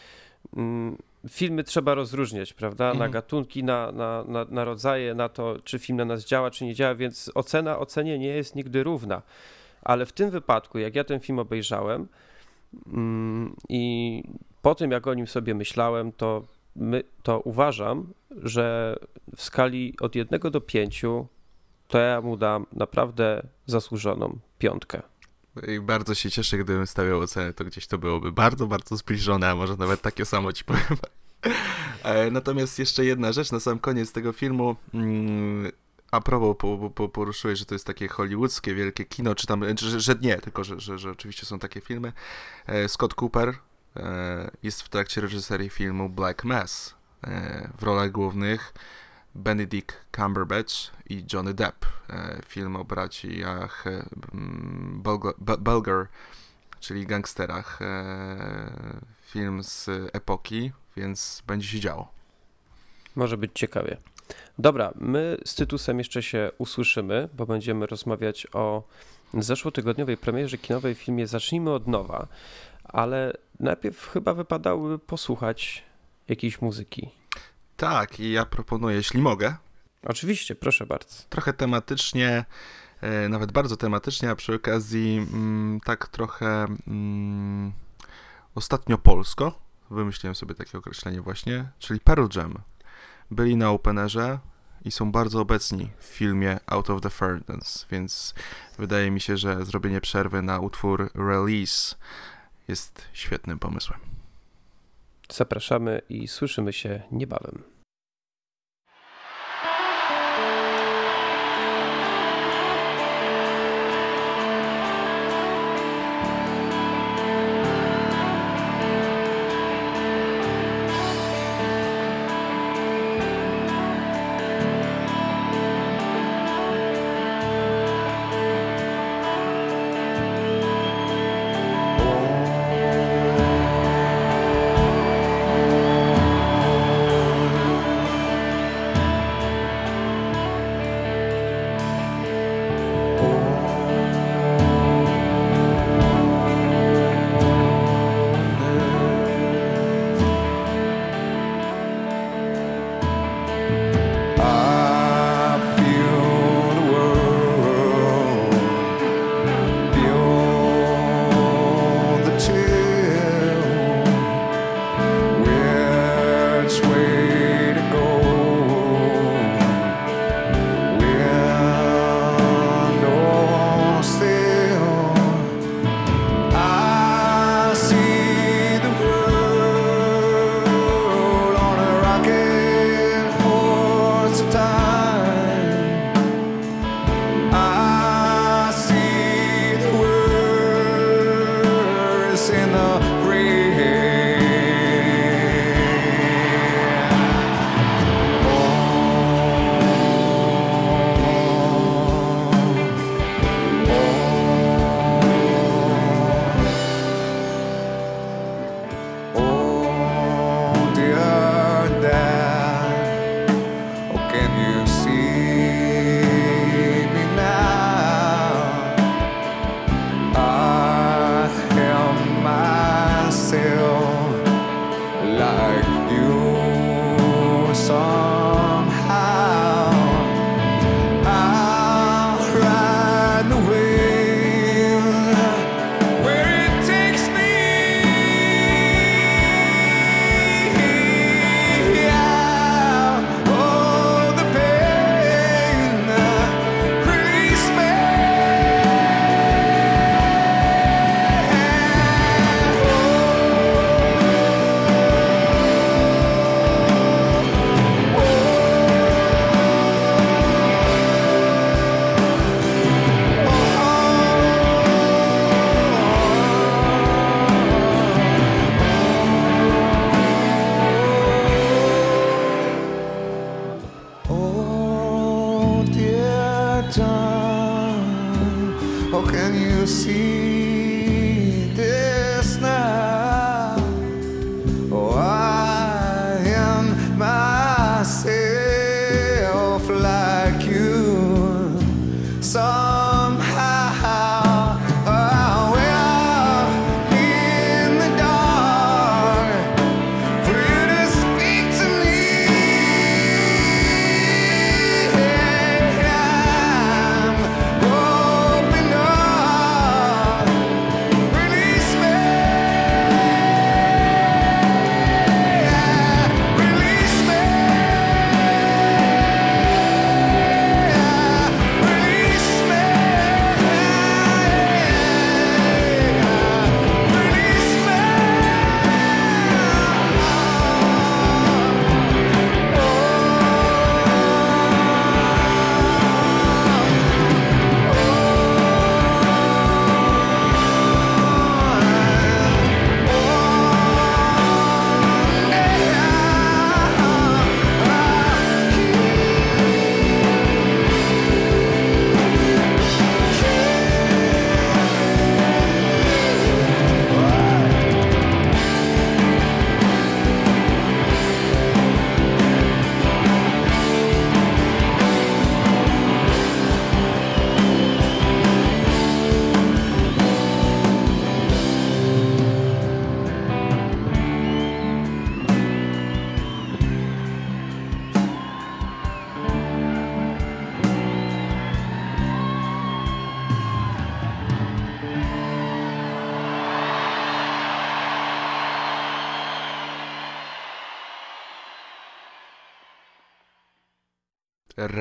mm, filmy trzeba rozróżniać, prawda, na Mhm. gatunki, na, na, na, na rodzaje, na to, czy film na nas działa, czy nie działa, więc ocena ocenie nie jest nigdy równa. Ale w tym wypadku, jak ja ten film obejrzałem i po tym, jak o nim sobie myślałem, to, my, to uważam, że w skali od 1 do 5, to ja mu dam naprawdę zasłużoną piątkę. I bardzo się cieszę, gdybym stawiał ocenę, to gdzieś to byłoby bardzo, bardzo zbliżone, a może nawet takie samo ci powiem. (laughs) E, Natomiast jeszcze jedna rzecz na sam koniec tego filmu. A propos, po, po, poruszyłeś, że to jest takie hollywoodzkie, wielkie kino, czy tam, że, że nie, tylko że, że, że oczywiście są takie filmy. E, Scott Cooper e, jest w trakcie reżyserii filmu Black Mass. E, W rolach głównych Benedict Cumberbatch i Johnny Depp. Film o braciach mm, Bulgar, czyli gangsterach. Film z epoki, więc będzie się działo. Może być ciekawie. Dobra, my z Tytusem jeszcze się usłyszymy, bo będziemy rozmawiać o zeszłotygodniowej premierze kinowej w filmie Zacznijmy od nowa, ale najpierw chyba wypadałoby posłuchać jakiejś muzyki. Tak, i ja proponuję, jeśli mogę, Oczywiście, proszę bardzo. trochę tematycznie, e, nawet bardzo tematycznie, a przy okazji mm, tak trochę mm, ostatnio polsko, wymyśliłem sobie takie określenie właśnie, czyli Pearl Jam. Byli na Openerze i są bardzo obecni w filmie Out of the Furnace, więc wydaje mi się, że zrobienie przerwy na utwór Release jest świetnym pomysłem. Zapraszamy i słyszymy się niebawem.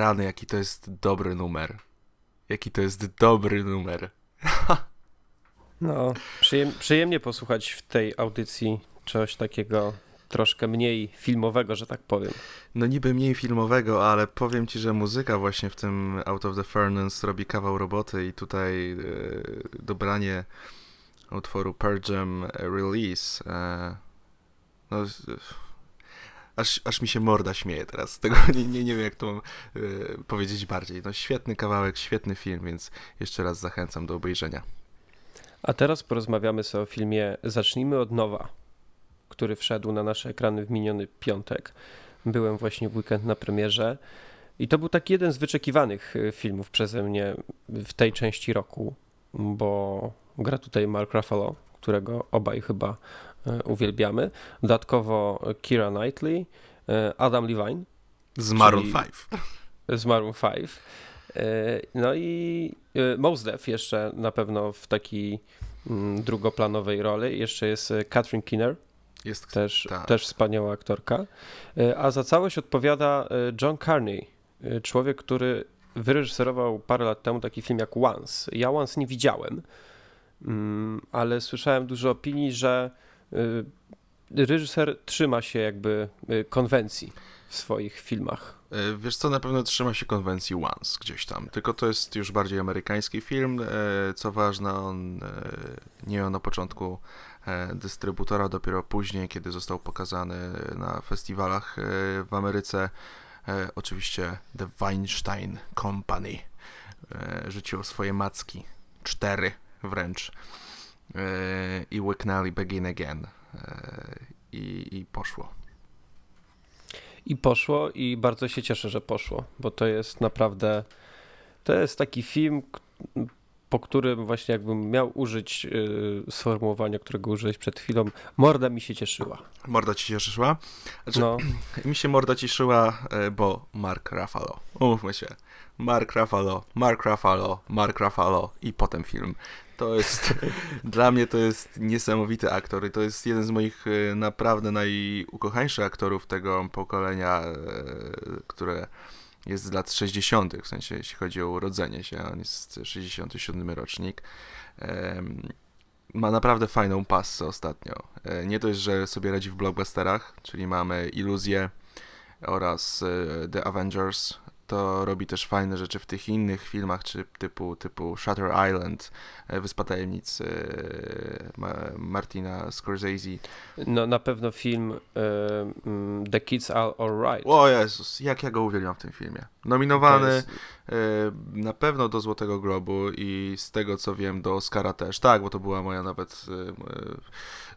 Rany, jaki to jest dobry numer. Jaki to jest dobry numer. (laughs) No, przyjem, przyjemnie posłuchać w tej audycji czegoś takiego troszkę mniej filmowego, że tak powiem. No niby mniej filmowego, ale powiem ci, że muzyka właśnie w tym Out of the Furnace robi kawał roboty i tutaj e, dobranie utworu Pearl Jam Release e, no, aż, aż mi się morda śmieje teraz tego, (laughs) nie, nie, nie wiem jak to mam e, powiedzieć bardziej. No świetny kawałek, świetny film, więc jeszcze raz zachęcam do obejrzenia. A teraz porozmawiamy sobie o filmie Zacznijmy od nowa, który wszedł na nasze ekrany w miniony piątek. Byłem właśnie w weekend na premierze i to był taki jeden z wyczekiwanych y, filmów przeze mnie w tej części roku, bo gra tutaj Mark Ruffalo, którego obaj chyba uwielbiamy. Dodatkowo Kira Knightley, y, Adam Levine, Z Maroon Czyli- 5. z Maroon 5. E, No i e, Mos Def jeszcze na pewno w takiej mm, drugoplanowej roli. Jeszcze jest e, Catherine Keener, Jest też, tak. też wspaniała aktorka. E, A za całość odpowiada e, John Carney, e, człowiek, który wyreżyserował parę lat temu taki film jak Once. Ja Once nie widziałem, mm, ale słyszałem dużo opinii, że e, reżyser trzyma się jakby e, konwencji w swoich filmach. E, Wiesz co, na pewno trzyma się konwencji Once gdzieś tam, tylko to jest już bardziej amerykański film. Co ważne, on nie miał na początku dystrybutora, dopiero później, kiedy został pokazany na festiwalach w Ameryce. Oczywiście The Weinstein Company rzuciło swoje macki, cztery wręcz, i łyknęli Begin Again e, i, i poszło. I poszło i bardzo się cieszę, że poszło, bo to jest naprawdę, to jest taki film, po którym właśnie jakbym miał użyć y, sformułowania, którego użyłeś przed chwilą, morda mi się cieszyła. Morda ci się cieszyła? Znaczy, No, (clears throat) Mi się morda ciszyła, e, bo Mark Ruffalo. Umówmy się. Mark Ruffalo, Mark Ruffalo, Mark Ruffalo i potem film. To jest, (laughs) dla mnie to jest niesamowity aktor i to jest jeden z moich e, naprawdę najukochańszych aktorów tego pokolenia, e, które jest z lat 60., w sensie jeśli chodzi o urodzenie się, on jest 67 rocznik. Ma naprawdę fajną passę ostatnio. E, Nie dość, że sobie radzi w blockbusterach, czyli mamy Iluzję oraz The Avengers, to robi też fajne rzeczy w tych innych filmach, czy typu, typu Shutter Island, e, Wyspa Tajemnic e, Ma- Martina Scorsese. no na pewno film y, mm, The Kids Are Alright. O Jezus, jak ja go uwielbiam w tym filmie. Nominowany e, na pewno do Złotego Globu i z tego co wiem do Oscara też. Tak, bo to była moja nawet e, e,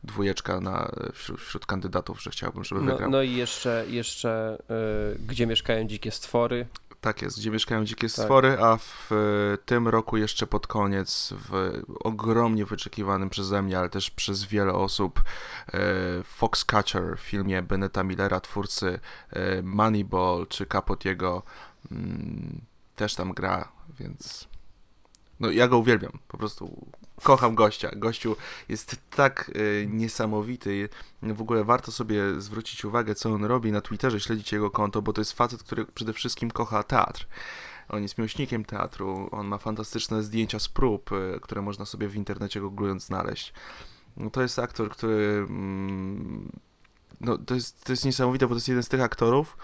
dwójeczka na, wśród, wśród kandydatów, że chciałbym, żeby No, wygrał. no i jeszcze, jeszcze Gdzie mieszkają dzikie stwory. Tak jest, gdzie mieszkają dzikie Tak. stwory, a w e, tym roku jeszcze pod koniec, w ogromnie wyczekiwanym przeze mnie, ale też przez wiele osób, e, Foxcatcher w filmie Beneta Millera, twórcy e, Moneyball czy Capotiego, mm, też tam gra, więc no ja go uwielbiam, po prostu kocham gościa. Gościu jest tak e, niesamowity. W ogóle warto sobie zwrócić uwagę, co on robi na Twitterze, śledzić jego konto, bo to jest facet, który przede wszystkim kocha teatr. On jest miłośnikiem teatru, on ma fantastyczne zdjęcia z prób, e, które można sobie w internecie googlując znaleźć. No, to jest aktor, który... Mm, no, to, jest, to jest niesamowite, bo to jest jeden z tych aktorów,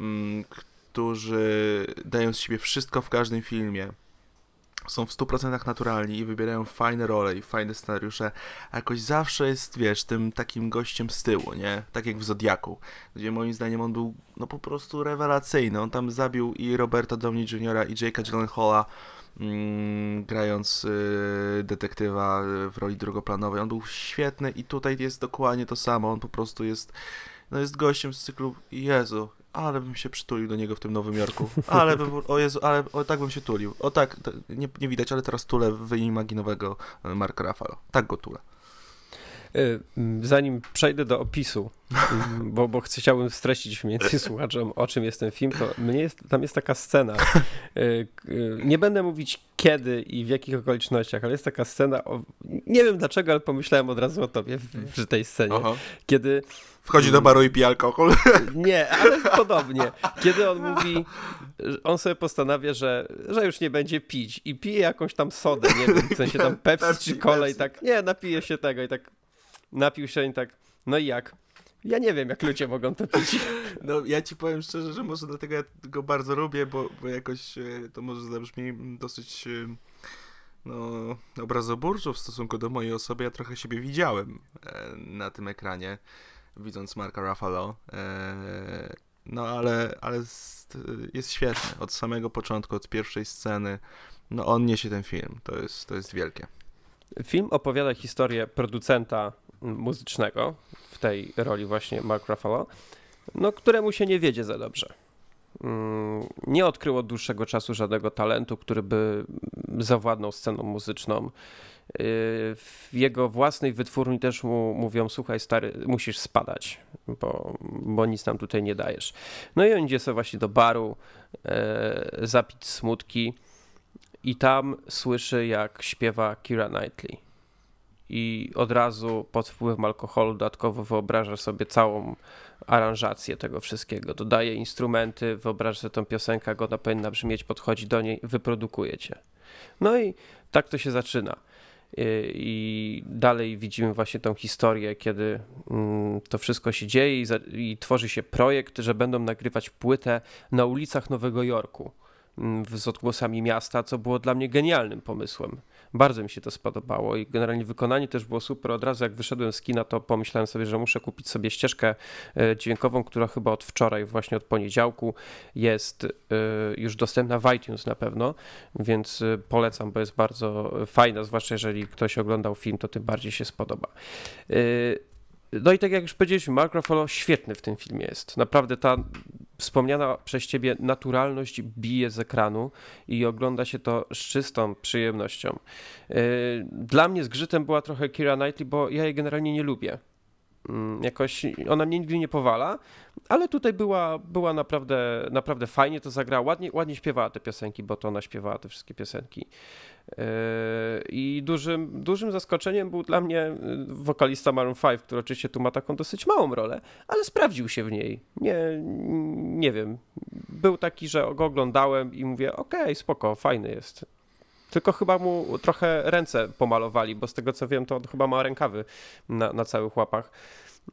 mm, którzy dają z siebie wszystko w każdym filmie. Są w 100% naturalni i wybierają fajne role i fajne scenariusze, a jakoś zawsze jest, wiesz, tym takim gościem z tyłu, nie? Tak jak w Zodiaku, gdzie moim zdaniem on był no po prostu rewelacyjny. On tam zabił i Roberta Downey Jr. i Jake'a Gyllenhaala, mm, grając y, detektywa w roli drugoplanowej. On był świetny i tutaj jest dokładnie to samo. On po prostu jest, no jest gościem z cyklu Jezu, ale bym się przytulił do niego w tym Nowym Jorku. Ale bym, o Jezu, ale o, tak bym się tulił. O tak, nie, nie widać, ale teraz tulę wyimaginowego e, Marka Rafalo. Tak go tulę. Mm, Zanim przejdę do opisu, bo, bo chciałbym streścić między (laughs) słuchaczem, o czym jest ten film, to mnie jest, tam jest taka scena. k- y, Nie będę mówić kiedy i w jakich okolicznościach, ale jest taka scena, o, nie wiem dlaczego, ale pomyślałem od razu o tobie w- przy tej scenie, Oho. kiedy Wchodzi do baru i pije alkohol. (laughs) Nie, ale (laughs) podobnie. Kiedy on mówi, on sobie postanawia, że, że już nie będzie pić i pije jakąś tam sodę, nie wiem, w sensie tam Pepsi, Pepsi, czy Pepsi. tak, nie, napije się tego i tak napił się i tak, no i jak? Ja nie wiem, jak ludzie mogą to pić. (laughs) No ja ci powiem szczerze, że może dlatego ja go bardzo lubię, bo, bo jakoś e, to może zabrzmi dosyć e, no, obrazoburczo w stosunku do mojej osoby. Ja trochę siebie widziałem e, na tym ekranie, widząc Marka Ruffalo. No ale, ale jest, jest świetny. Od samego początku, od pierwszej sceny. No on niesie ten film. To jest, to jest wielkie. Film opowiada historię producenta muzycznego, w tej roli właśnie Mark Ruffalo, no, któremu się nie wiedzie za dobrze. Mm, Nie odkrył od dłuższego czasu żadnego talentu, który by zawładnął sceną muzyczną. Yy, W jego własnej wytwórni też mu mówią, słuchaj stary, musisz spadać, bo, bo nic nam tutaj nie dajesz. No i on idzie sobie właśnie do baru, e, zapić smutki i tam słyszy jak śpiewa Kira Knightley i od razu pod wpływem alkoholu dodatkowo wyobraża sobie całą aranżację tego wszystkiego. Dodaje instrumenty, wyobraża sobie tą piosenkę, jak ona powinna brzmieć, podchodzi do niej, wyprodukuje cię. No i tak to się zaczyna. I- dalej widzimy właśnie tą historię, kiedy mm, to wszystko się dzieje i, i tworzy się projekt, że będą nagrywać płytę na ulicach Nowego Jorku mm, z odgłosami miasta, co było dla mnie genialnym pomysłem. Bardzo mi się to spodobało i generalnie wykonanie też było super. Od razu jak wyszedłem z kina, to pomyślałem sobie, że muszę kupić sobie ścieżkę e, dźwiękową, która chyba od wczoraj, właśnie od poniedziałku jest e, już dostępna w iTunes na pewno, więc e, polecam, bo jest bardzo fajna, zwłaszcza jeżeli ktoś oglądał film, to tym bardziej się spodoba. No i tak jak już powiedzieliśmy, Mark Ruffalo świetny w tym filmie jest. Naprawdę ta wspomniana przez ciebie naturalność bije z ekranu i ogląda się to z czystą przyjemnością. Yy, Dla mnie zgrzytem była trochę Kira Knightley, bo ja jej generalnie nie lubię. Mm, Jakoś ona mnie nigdy nie powala, ale tutaj była, była naprawdę, naprawdę fajnie to zagrała. Ładnie, ładnie śpiewała te piosenki, bo to ona śpiewała te wszystkie piosenki. Yy, I dużym, dużym zaskoczeniem był dla mnie yy, wokalista Maroon 5, który oczywiście tu ma taką dosyć małą rolę, ale sprawdził się w niej. Nie, nie wiem. Był taki, że go oglądałem i mówię, okej, spoko, fajny jest. Tylko chyba mu trochę ręce pomalowali, bo z tego co wiem, to on chyba ma rękawy na, na całych łapach.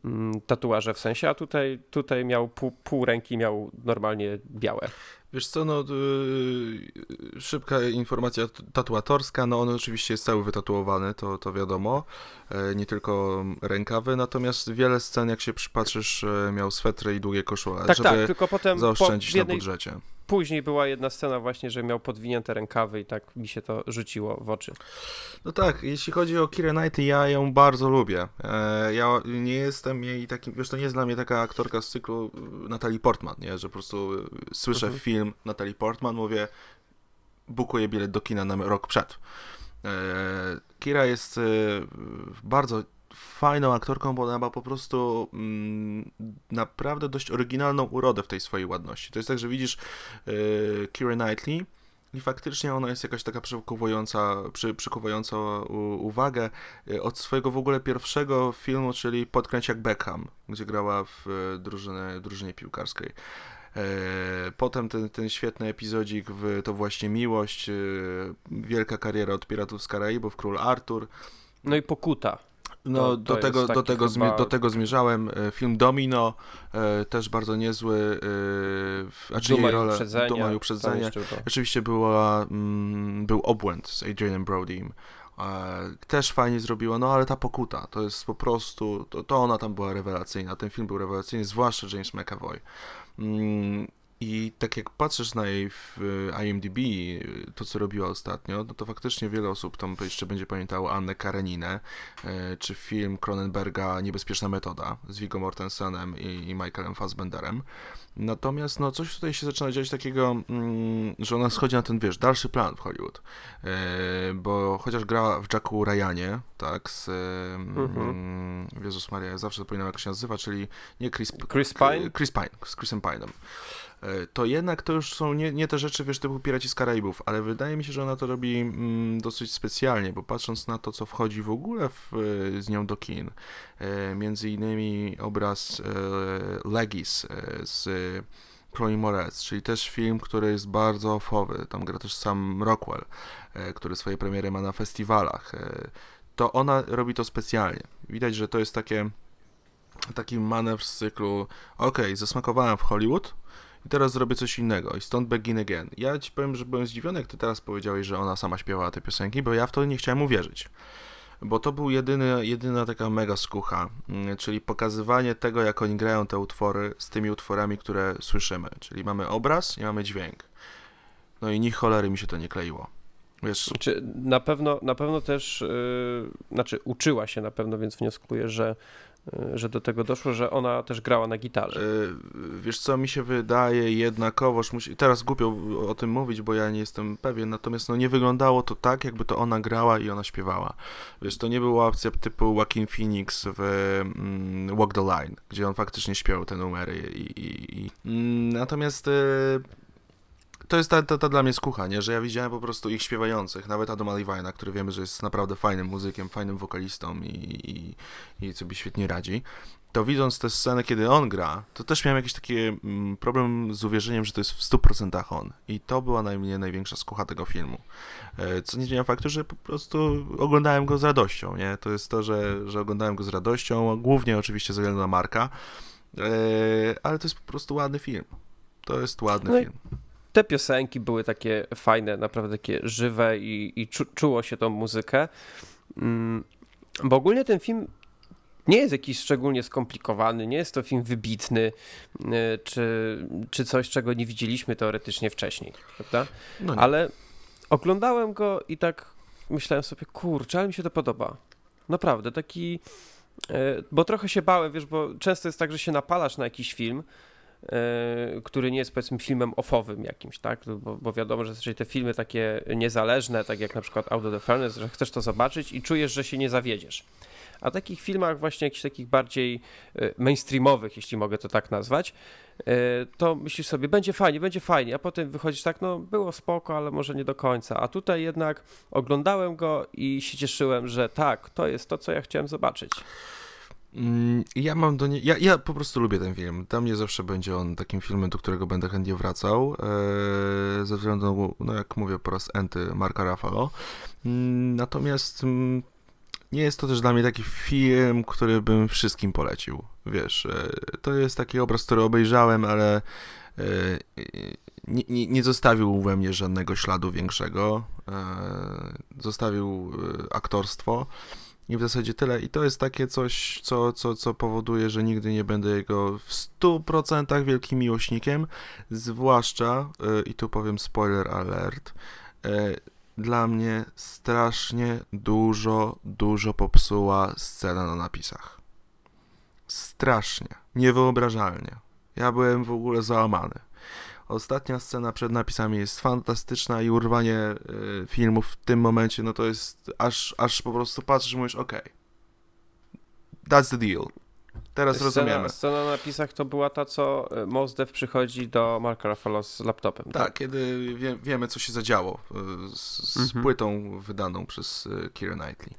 Mm, Tatuaże w sensie, a tutaj, tutaj miał pół, pół ręki, miał normalnie białe. Wiesz co, no yy, szybka informacja tatuatorska, no on oczywiście jest cały wytatuowany, to, to wiadomo, e, nie tylko rękawy, natomiast wiele scen, jak się przypatrzysz, e, miał swetry i długie koszule, Tak, żeby tak, tylko potem po, zaoszczędzić na jednej, budżecie. Później była jedna scena właśnie, że miał podwinięte rękawy i tak mi się to rzuciło w oczy. No tak, jeśli chodzi o Kirę Knightley, ja ją bardzo lubię. E, ja nie jestem jej takim, wiesz, to nie jest dla mnie taka aktorka z cyklu y, Natalie Portman, nie, że po prostu y, słyszę Mhm. film Natalie Portman, mówię, bukuję bilet do kina na rok przed. E, Kira jest bardzo fajną aktorką, bo ona ma po prostu mm, naprawdę dość oryginalną urodę w tej swojej ładności. To jest tak, że widzisz y, Kira Knightley i faktycznie ona jest jakaś taka przykuwająca, przy, u, uwagę y, od swojego w ogóle pierwszego filmu, czyli Podkręć jak Beckham, gdzie grała w y, drużynie, drużynie piłkarskiej. E, Potem ten, ten świetny epizodzik w To właśnie miłość, wielka kariera od Piratów z Karaibów, Król Artur. No i pokuta. No, do, tego, do, tego chyba- do tego zmierzałem. E, Film Domino, e, też bardzo niezły. E, w- znaczy Duma jej i uprzedzenia. Duma i uprzedzenia. Oczywiście była, mm, był obłęd z Adrianem Brodym. E, też fajnie zrobiła, no ale ta pokuta to jest po prostu, to, to ona tam była rewelacyjna. Ten film był rewelacyjny, zwłaszcza James McAvoy. Mm, I tak jak patrzysz na jej w e, IMDb, e, to co robiła ostatnio, no to faktycznie wiele osób tam jeszcze będzie pamiętało Annę Kareninę, e, czy film Cronenberga Niebezpieczna Metoda z Viggo Mortensenem i, i Michaelem Fassbenderem. Natomiast no coś tutaj się zaczyna dziać takiego, mm, że ona schodzi na ten, wiesz, dalszy plan w Hollywood. E, bo chociaż grała w Jacku Ryanie, tak, z mm, Jezus Maria, ja zawsze zapominam jak się nazywa, czyli nie Chris, Chris Pine? Chris Pine, z Chrisem Pine'em. E, to jednak to już są nie, nie te rzeczy, wiesz, typu Piraci z Karaibów, ale wydaje mi się, że ona to robi mm, dosyć specjalnie, bo patrząc na to, co wchodzi w ogóle w, e, z nią do kin, e, między innymi obraz e, Legis e, z Chloe Moretz, czyli też film, który jest bardzo ofowy, tam gra też sam Rockwell, e, który swoje premiery ma na festiwalach, to ona robi to specjalnie. Widać, że to jest takie taki manewr z cyklu okej, zasmakowałem w Hollywood i teraz zrobię coś innego i stąd Begin Again. Ja ci powiem, że byłem zdziwiony, jak ty teraz powiedziałeś, że ona sama śpiewała te piosenki, bo ja w to nie chciałem uwierzyć. Bo to był jedyny, jedyna taka mega skucha, mm, czyli pokazywanie tego, jak oni grają te utwory z tymi utworami, które słyszymy. Czyli mamy obraz i mamy dźwięk. No i ni cholery mi się to nie kleiło. Wiesz, Czy na pewno, na pewno też, yy, znaczy uczyła się na pewno, więc wnioskuję, że, że do tego doszło, że ona też grała na gitarze. Y, Wiesz co, mi się wydaje jednakowoż, musi... teraz głupio o tym mówić, bo ja nie jestem pewien, natomiast no nie wyglądało to tak, jakby to ona grała i ona śpiewała. Wiesz, to nie była opcja typu Joaquin Phoenix w mm, Walk the Line, gdzie on faktycznie śpiewał te numery i... i, i... Mm, Natomiast... To jest ta, ta, ta dla mnie skucha, nie? że ja widziałem po prostu ich śpiewających, nawet Adama Levine'a, który wiemy, że jest naprawdę fajnym muzykiem, fajnym wokalistą i, i, i sobie świetnie radzi to widząc tę scenę, kiedy on gra, to też miałem jakiś taki mm, problem z uwierzeniem, że to jest w 100% on. I to była najmniej największa skucha tego filmu. E, Co nie zmienia faktu, że po prostu oglądałem go z radością, nie? To jest to, że, że oglądałem go z radością, głównie oczywiście ze względu na Marka, e, ale to jest po prostu ładny film. To jest ładny No film. Te piosenki były takie fajne, naprawdę takie żywe i, i czu, czuło się tą muzykę. Mm, Bo ogólnie ten film nie jest jakiś szczególnie skomplikowany, nie jest to film wybitny, yy, czy, czy coś, czego nie widzieliśmy teoretycznie wcześniej, prawda? No. Ale oglądałem go i tak myślałem sobie, kurczę, ale mi się to podoba. Naprawdę, taki. e, Bo trochę się bałem, wiesz, bo często jest tak, że się napalasz na jakiś film, który nie jest powiedzmy filmem offowym jakimś, tak? Bo, bo wiadomo, że zazwyczaj te filmy takie niezależne, tak jak na przykład Out of the że chcesz to zobaczyć i czujesz, że się nie zawiedziesz. A takich filmach właśnie jakichś takich bardziej e, mainstreamowych, jeśli mogę to tak nazwać, e, to myślisz sobie, będzie fajnie, będzie fajnie, a potem wychodzisz tak, no było spoko, ale może nie do końca. A tutaj jednak oglądałem go i się cieszyłem, że tak, to jest to, co ja chciałem zobaczyć. Mm, Ja mam do nie... ja, ja po prostu lubię ten film. Dla mnie zawsze będzie on takim filmem, do którego będę chętnie wracał. E, ze względu, no jak mówię po raz enty, Marka Ruffalo. Mm, Natomiast mm, nie jest to też dla mnie taki film, który bym wszystkim polecił. Wiesz, e, to jest taki obraz, który obejrzałem, ale e, nie, nie, nie zostawił we mnie żadnego śladu większego. Zostawił aktorstwo. I w zasadzie tyle. I to jest takie coś, co, co, co powoduje, że nigdy nie będę jego w 100% wielkim miłośnikiem. Zwłaszcza, y, i tu powiem spoiler alert, y, dla mnie strasznie dużo, dużo popsuła scena na napisach. Strasznie. Niewyobrażalnie. Ja byłem w ogóle załamany. Ostatnia scena przed napisami jest fantastyczna i urwanie y, filmu w tym momencie, no to jest aż, aż po prostu patrzysz i mówisz, okej, that's the deal. Teraz rozumiemy. Scena, scena na napisach to była ta, co e, Mos Def przychodzi do Marka Ruffalo z laptopem. Tak, kiedy wie, wiemy, co się zadziało y, z, z Mhm. płytą wydaną przez Keira Knightley.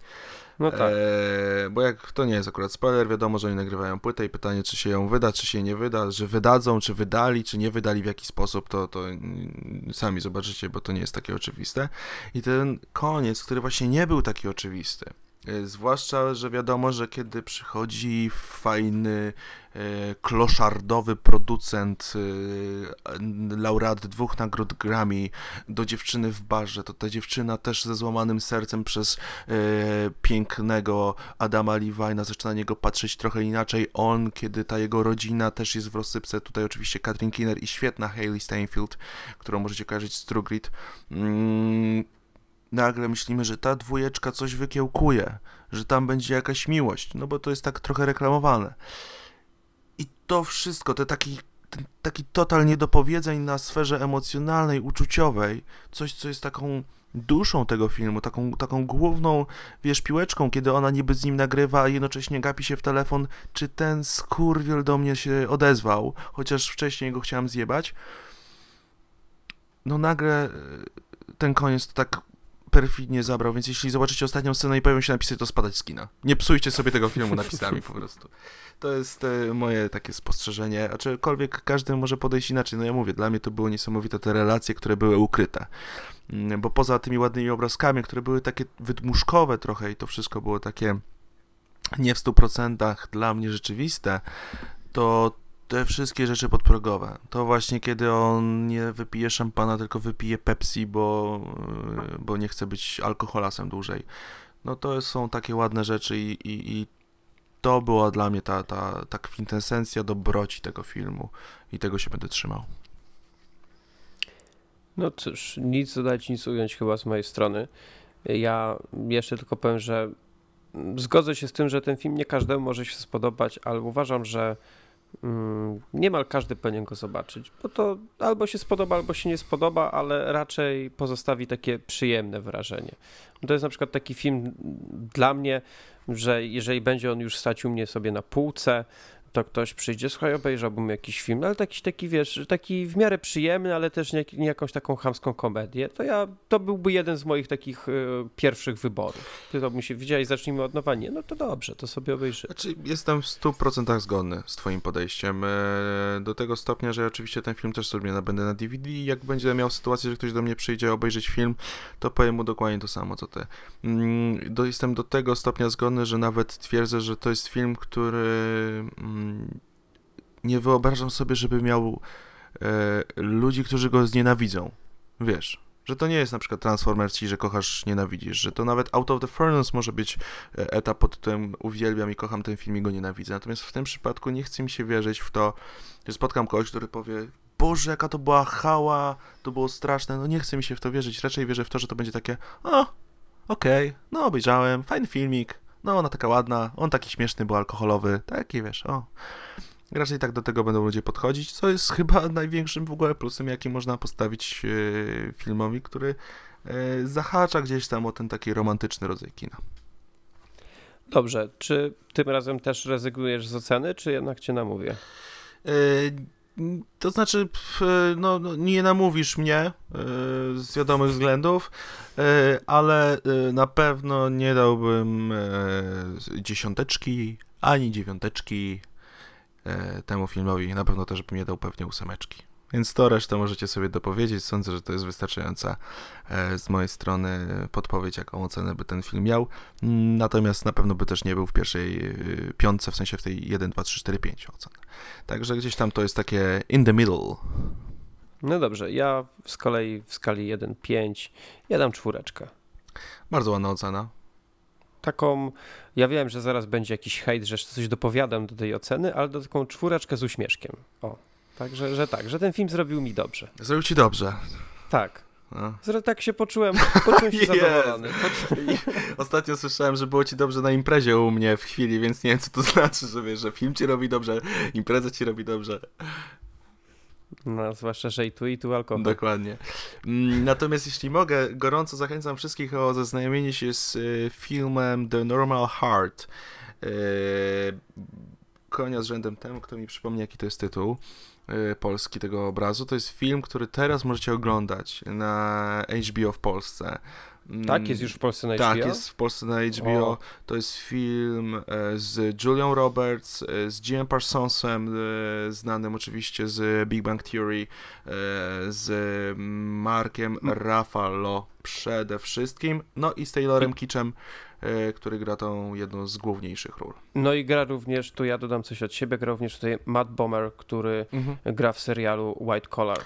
No tak. Eee, bo jak to nie jest akurat spoiler, wiadomo, że oni nagrywają płytę i pytanie, czy się ją wyda, czy się nie wyda, że wydadzą, czy wydali, czy nie wydali w jaki sposób, to, to mm, sami zobaczycie, bo to nie jest takie oczywiste. I ten koniec, który właśnie nie był taki oczywisty. E, Zwłaszcza, że wiadomo, że kiedy przychodzi fajny, e, kloszardowy producent, e, laureat dwóch nagród Grammy do dziewczyny w barze, to ta dziewczyna też ze złamanym sercem przez pięknego Adama Levine'a zaczyna na niego patrzeć trochę inaczej. On, kiedy ta jego rodzina też jest w rozsypce, tutaj oczywiście Katrin Kinner i świetna Hayley Steinfeld, którą możecie kojarzyć z True Grit. Mm, nagle myślimy, że ta dwójeczka coś wykiełkuje, że tam będzie jakaś miłość, no bo to jest tak trochę reklamowane. I to wszystko, te taki ten taki total niedopowiedzeń na sferze emocjonalnej, uczuciowej, coś, co jest taką duszą tego filmu, taką, taką główną, wiesz, piłeczką, kiedy ona niby z nim nagrywa, a jednocześnie gapi się w telefon, czy ten skurwiel do mnie się odezwał, chociaż wcześniej go chciałem zjebać. No nagle e, ten koniec to tak perfidnie zabrał, więc jeśli zobaczycie ostatnią scenę i pojawią się napisy, to spadać z kina. Nie psujcie sobie tego filmu napisami po prostu. To jest e, moje takie spostrzeżenie, aczkolwiek każdy może podejść inaczej. No ja mówię, dla mnie to było niesamowite te relacje, które były ukryte. Mm, Bo poza tymi ładnymi obrazkami, które były takie wydmuszkowe trochę i to wszystko było takie nie w 100% dla mnie rzeczywiste, to te wszystkie rzeczy podprogowe. To właśnie kiedy on nie wypije szampana, tylko wypije Pepsi, bo, yy, bo nie chce być alkoholasem dłużej. No to są takie ładne rzeczy i, i, i to była dla mnie ta, ta, ta kwintesencja dobroci tego filmu i tego się będę trzymał. No cóż, nic dodać, nic ująć chyba z mojej strony. Ja jeszcze tylko powiem, że zgodzę się z tym, że ten film nie każdemu może się spodobać, ale uważam, że niemal każdy powinien go zobaczyć, bo to albo się spodoba, albo się nie spodoba, ale raczej pozostawi takie przyjemne wrażenie. To jest na przykład taki film dla mnie, że jeżeli będzie on już stać u mnie sobie na półce, to ktoś przyjdzie, słuchaj, obejrzałbym jakiś film, ale taki, taki wiesz, taki w miarę przyjemny, ale też nie, nie jakąś taką chamską komedię, to ja, to byłby jeden z moich takich y, pierwszych wyborów. Ty to mi się widziałeś, zacznijmy od nowa, nie, no to dobrze, to sobie obejrzy. Znaczy, jestem w 100% zgodny z Twoim podejściem. e, Do tego stopnia, że oczywiście ten film też sobie nabędę na DVD i jak będzie miał sytuację, że ktoś do mnie przyjdzie obejrzeć film, to powiem mu dokładnie to samo, co Ty. Mm, Do, jestem do tego stopnia zgodny, że nawet twierdzę, że to jest film, który mm, nie wyobrażam sobie, żeby miał e, ludzi, którzy go znienawidzą. Wiesz, że to nie jest na przykład Transformers i że kochasz, nienawidzisz, że to nawet Out of the Furnace może być e, etap pod tytułem uwielbiam i kocham ten film i go nienawidzę. Natomiast w tym przypadku nie chce mi się wierzyć w to, że spotkam kogoś, który powie Boże, jaka to była hała, to było straszne, no nie chce mi się w to wierzyć, raczej wierzę w to, że to będzie takie o, okej, no obejrzałem, fajny filmik, no ona taka ładna, on taki śmieszny, był alkoholowy, taki wiesz, o. Raczej tak do tego będą ludzie podchodzić, co jest (laughs) chyba największym w ogóle plusem, jaki można postawić e, filmowi, który e, zahacza gdzieś tam o ten taki romantyczny rodzaj kina. Dobrze, czy tym razem też rezygnujesz z oceny, czy jednak cię namówię? E, To znaczy, pf, no, no, nie namówisz mnie e, z wiadomych względów, e, ale e, na pewno nie dałbym e, dziesiąteczki ani dziewiąteczki e, temu filmowi. Na pewno też bym nie dał pewnie ósemeczki. Więc to resztę możecie sobie dopowiedzieć. Sądzę, że to jest wystarczająca e, z mojej strony podpowiedź, jaką ocenę by ten film miał. Natomiast na pewno by też nie był w pierwszej e, piątce, w sensie w tej 1, 2, 3, 4, 5 ocen. Także gdzieś tam to jest takie in the middle. No dobrze, ja z kolei w skali 1-5, ja dam czwóreczkę. Bardzo ładna ocena. Taką, ja wiem, że zaraz będzie jakiś hejt, że coś dopowiadam do tej oceny, ale do taką czwóreczkę z uśmieszkiem. O, także, że tak, że ten film zrobił mi dobrze. Zrobił ci dobrze. Tak, No. Tak się poczułem, poczułem się (laughs) zadowolony. (laughs) Ostatnio słyszałem, że było ci dobrze na imprezie u mnie w chwili, więc nie wiem, co to znaczy, że wiesz, że film ci robi dobrze, impreza ci robi dobrze. No, zwłaszcza, że i tu, i tu alkohol. Dokładnie. Mm, Natomiast jeśli mogę, gorąco zachęcam wszystkich o zaznajomienie się z y, filmem The Normal Heart. Y, Konia z rzędem temu, kto mi przypomni, jaki to jest tytuł polski tego obrazu. To jest film, który teraz możecie oglądać na HBO w Polsce. Mm, Tak, jest już w Polsce na HBO? Tak, jest w Polsce na HBO. O. To jest film e, z Julią Roberts, e, z Jimem Parsonsem, e, znanym oczywiście z Big Bang Theory, z Markiem Ruffalo przede wszystkim, no i z Taylorem Kitchem, który gra tą jedną z główniejszych ról. No i gra również, tu ja dodam coś od siebie, gra również tutaj Matt Bomer, który gra w serialu White Collar.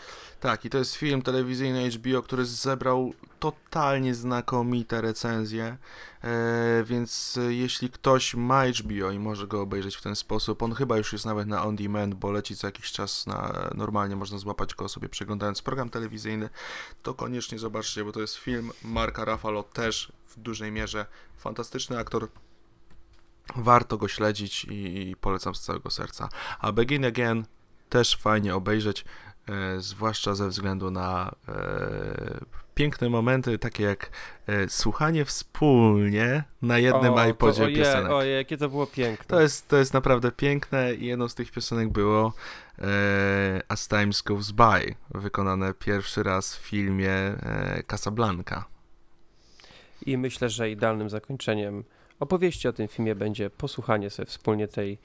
Tak, i to jest film telewizyjny HBO, który zebrał totalnie znakomite recenzje, e, więc e, jeśli ktoś ma HBO i może go obejrzeć w ten sposób, on chyba już jest nawet na on demand, bo leci co jakiś czas na normalnie można złapać go sobie przeglądając program telewizyjny, to koniecznie zobaczcie, bo to jest film Marka Ruffalo też w dużej mierze fantastyczny aktor. Warto go śledzić i, i polecam z całego serca. A Begin Again też fajnie obejrzeć, e, zwłaszcza ze względu na e, piękne momenty, takie jak e, słuchanie wspólnie na jednym O, iPodzie to, ojej, piosenek. Ojej, jakie to było piękne. To jest, to jest naprawdę piękne i jedną z tych piosenek było e, As Times Goes By, wykonane pierwszy raz w filmie e, Casablanca. I myślę, że idealnym zakończeniem opowieści o tym filmie będzie posłuchanie sobie wspólnie tej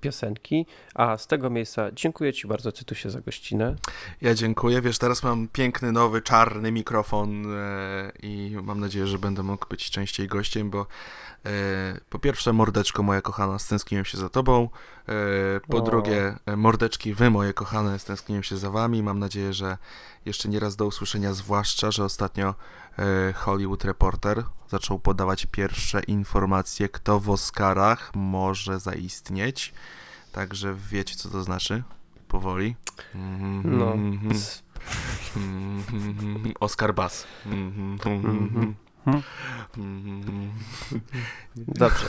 piosenki. A z tego miejsca dziękuję Ci bardzo, Tytusie, za gościnę. Ja dziękuję. Wiesz, teraz mam piękny, nowy, czarny mikrofon e, i mam nadzieję, że będę mógł być częściej gościem, bo e, po pierwsze, mordeczko moja kochana, stęskniłem się za tobą. E, po O. drugie, mordeczki wy moje kochane, stęskniłem się za wami. Mam nadzieję, że jeszcze nie raz do usłyszenia, zwłaszcza, że ostatnio Hollywood Reporter zaczął podawać pierwsze informacje, kto w Oscarach może zaistnieć. Także wiecie, co to znaczy? Powoli. No, Mhm. s- Mhm. Oscar Bass. Mhm. Mhm. Dobrze.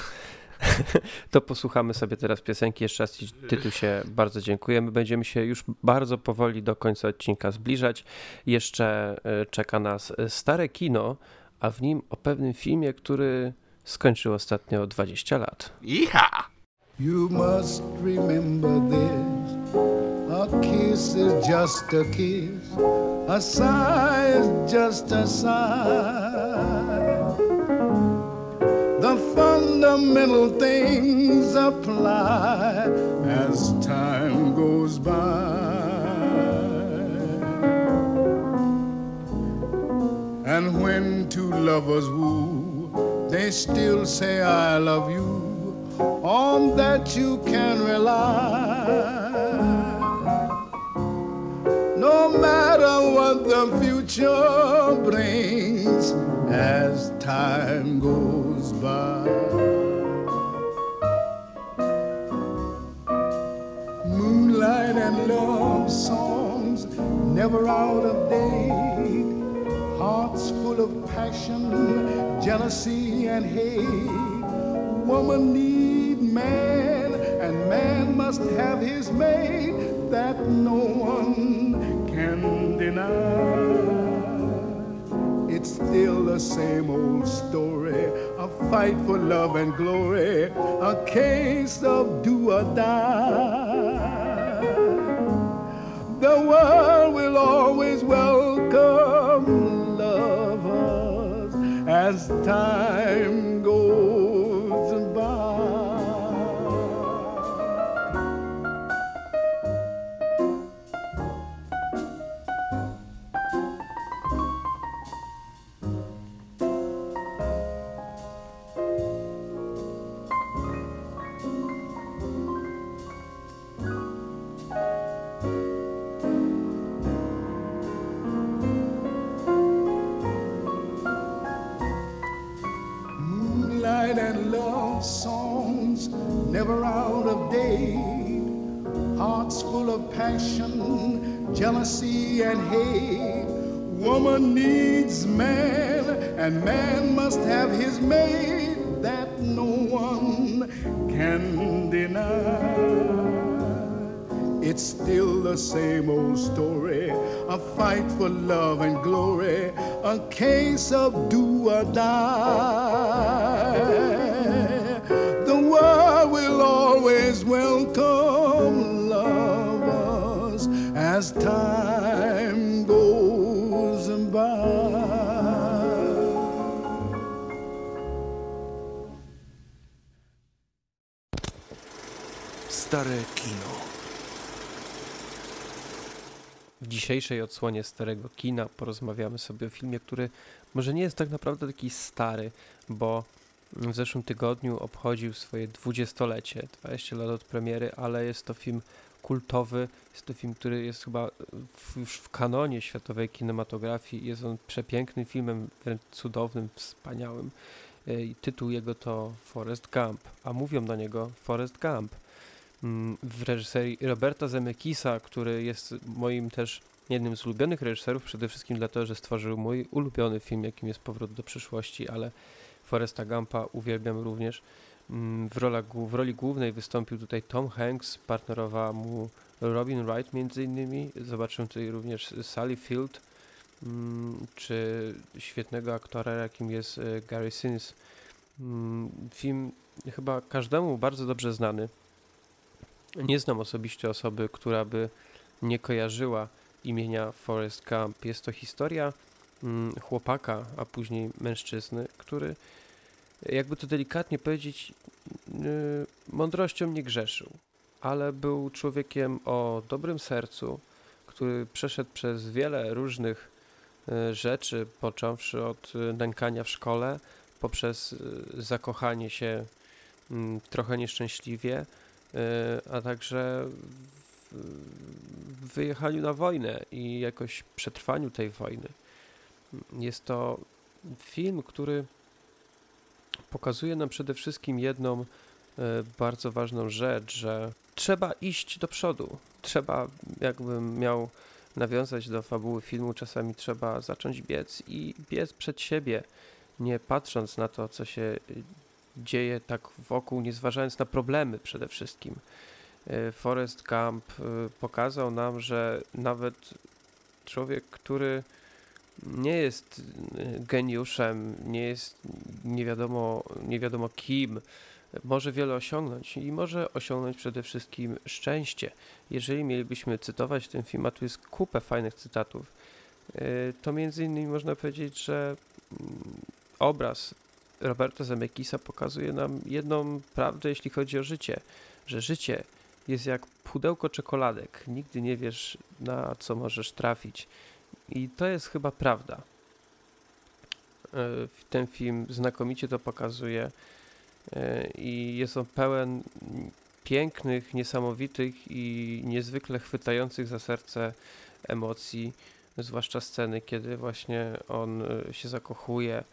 To posłuchamy sobie teraz piosenki. Jeszcze raz Ci, Tytusie, bardzo dziękujemy. Będziemy się już bardzo powoli do końca odcinka zbliżać. Jeszcze e, czeka nas e, stare kino, a w nim o pewnym filmie, który skończył ostatnio 20 lat. Iha! You must remember this. A kiss is just a kiss. A sigh is just a sigh. The fundamental things apply as time goes by. And when two lovers woo, they still say, I love you on that you can rely. No matter what the future brings as time goes by. Moonlight and love songs never out of date. Hearts full of passion, jealousy, and hate. Woman need man, and man must have his mate that no one can deny. It's still the same old story, a fight for love and glory, a case of do or die. The world will always welcome lovers as time and hate. Woman needs man, and man must have his mate that no one can deny. It's still the same old story, a fight for love and glory, a case of do or die. Dzisiejszej odsłonie Starego Kina porozmawiamy sobie o filmie, który może nie jest tak naprawdę taki stary, bo w zeszłym tygodniu obchodził swoje dwudziestolecie, 20 lat od premiery, ale jest to film kultowy, jest to film, który jest chyba w, już w kanonie światowej kinematografii, jest on przepięknym filmem, wręcz cudownym, wspaniałym. E, I tytuł jego to Forrest Gump, a mówią na niego Forrest Gump mm, w reżyserii Roberta Zemeckisa, który jest moim też jednym z ulubionych reżyserów, przede wszystkim dlatego, że stworzył mój ulubiony film, jakim jest Powrót do przyszłości, ale Foresta Gumpa uwielbiam również. Mm, W, rola, w roli głównej wystąpił tutaj Tom Hanks, partnerowała mu Robin Wright między innymi. Zobaczymy tutaj również Sally Field, mm, czy świetnego aktora, jakim jest e, Gary Sinise. Mm, Film chyba każdemu bardzo dobrze znany. Nie znam osobiście osoby, która by nie kojarzyła imienia Forrest Gump. Jest to historia mm, chłopaka, a później mężczyzny, który, jakby to delikatnie powiedzieć, mądrością nie grzeszył, ale był człowiekiem o dobrym sercu, który przeszedł przez wiele różnych y, rzeczy, począwszy od nękania w szkole, poprzez y, zakochanie się mm, trochę nieszczęśliwie, y, a także w- wyjechali na wojnę i jakoś przetrwaniu tej wojny. Jest to film, który pokazuje nam przede wszystkim jedną e, bardzo ważną rzecz, że trzeba iść do przodu. Trzeba, jakbym miał nawiązać do fabuły filmu, czasami trzeba zacząć biec i biec przed siebie, nie patrząc na to, co się y, dzieje tak wokół, nie zważając na problemy przede wszystkim. E, Forrest Gump e, pokazał nam, że nawet człowiek, który nie jest e, geniuszem, nie jest nie wiadomo, nie wiadomo kim, może wiele osiągnąć i może osiągnąć przede wszystkim szczęście. Jeżeli mielibyśmy cytować ten film, a tu jest kupę fajnych cytatów, to między innymi można powiedzieć, że mm, obraz Roberta Zemeckisa pokazuje nam jedną prawdę, jeśli chodzi o życie, że życie jest jak pudełko czekoladek. Nigdy nie wiesz, na co możesz trafić. I to jest chyba prawda. E, Ten film znakomicie to pokazuje e, i jest on pełen pięknych, niesamowitych i niezwykle chwytających za serce emocji, zwłaszcza sceny, kiedy właśnie on e, się zakochuje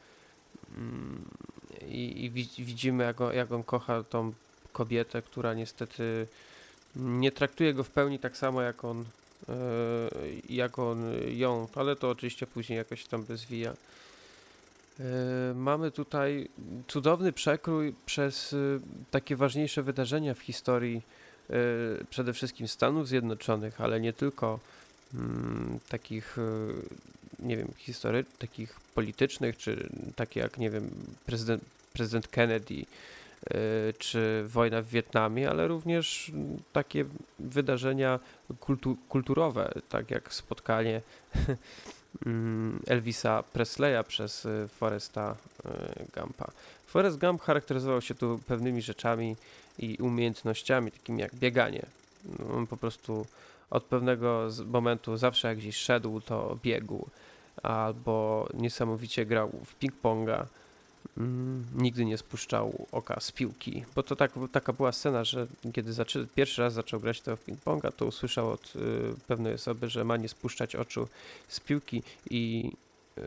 mm, i, i wi- widzimy, jak on, jak on kocha tą kobietę, która niestety nie traktuje go w pełni tak samo jak on, e, jak on ją, ale to oczywiście później jakoś tam rozwija. E, Mamy tutaj cudowny przekrój przez e, takie ważniejsze wydarzenia w historii przede wszystkim Stanów Zjednoczonych, ale nie tylko mm, takich, nie wiem, history, takich politycznych, czy takie jak, nie wiem, prezydent, prezydent Kennedy, czy wojna w Wietnamie, ale również takie wydarzenia kultu, kulturowe, tak jak spotkanie (laughs) mm, Elvisa Presleya przez e, Foresta e, Gumpa. Forrest Gump charakteryzował się tu pewnymi rzeczami i umiejętnościami, takimi jak bieganie. On po prostu od pewnego momentu zawsze jak gdzieś szedł, to biegł. Albo niesamowicie grał w ping-ponga. Mm, nigdy nie spuszczał oka z piłki, bo to tak, taka była scena, że kiedy pierwszy raz zaczął grać to w ping-ponga, to usłyszał od y, pewnej osoby, że ma nie spuszczać oczu z piłki i y,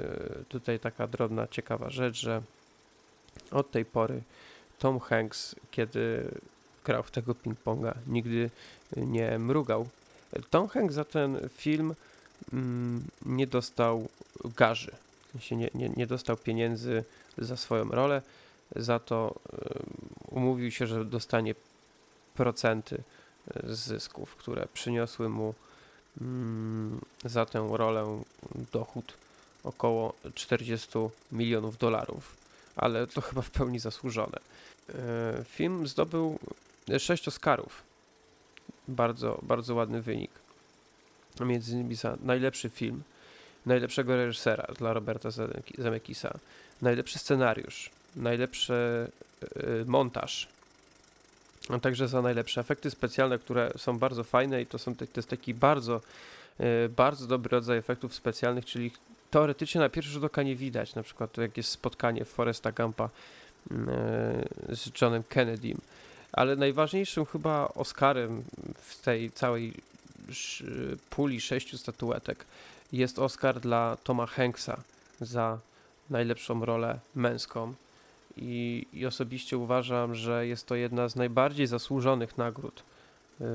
tutaj taka drobna, ciekawa rzecz, że od tej pory Tom Hanks, kiedy grał w tego ping-ponga, nigdy nie mrugał. Tom Hanks za ten film mm, nie dostał garzy, w sensie nie, nie, nie dostał pieniędzy za swoją rolę, za to umówił się, że dostanie procenty y, z zysków, które przyniosły mu mm, za tę rolę dochód około 40 milionów dolarów, ale to chyba w pełni zasłużone. E, Film zdobył 6 Oscarów. Bardzo, bardzo ładny wynik. Między innymi za najlepszy film, najlepszego reżysera dla Roberta Zemeckisa, najlepszy scenariusz, najlepszy e, montaż, a także za najlepsze efekty specjalne, które są bardzo fajne i to są to jest taki bardzo, e, bardzo dobry rodzaj efektów specjalnych, czyli teoretycznie na pierwszy rzut oka nie widać, na przykład jak jest spotkanie Foresta Gampa mm, e, z Johnem Kennedym, ale najważniejszym chyba Oscarem w tej całej puli sześciu statuetek jest Oscar dla Toma Hanksa za najlepszą rolę męską. I, I osobiście uważam, że jest to jedna z najbardziej zasłużonych nagród yy,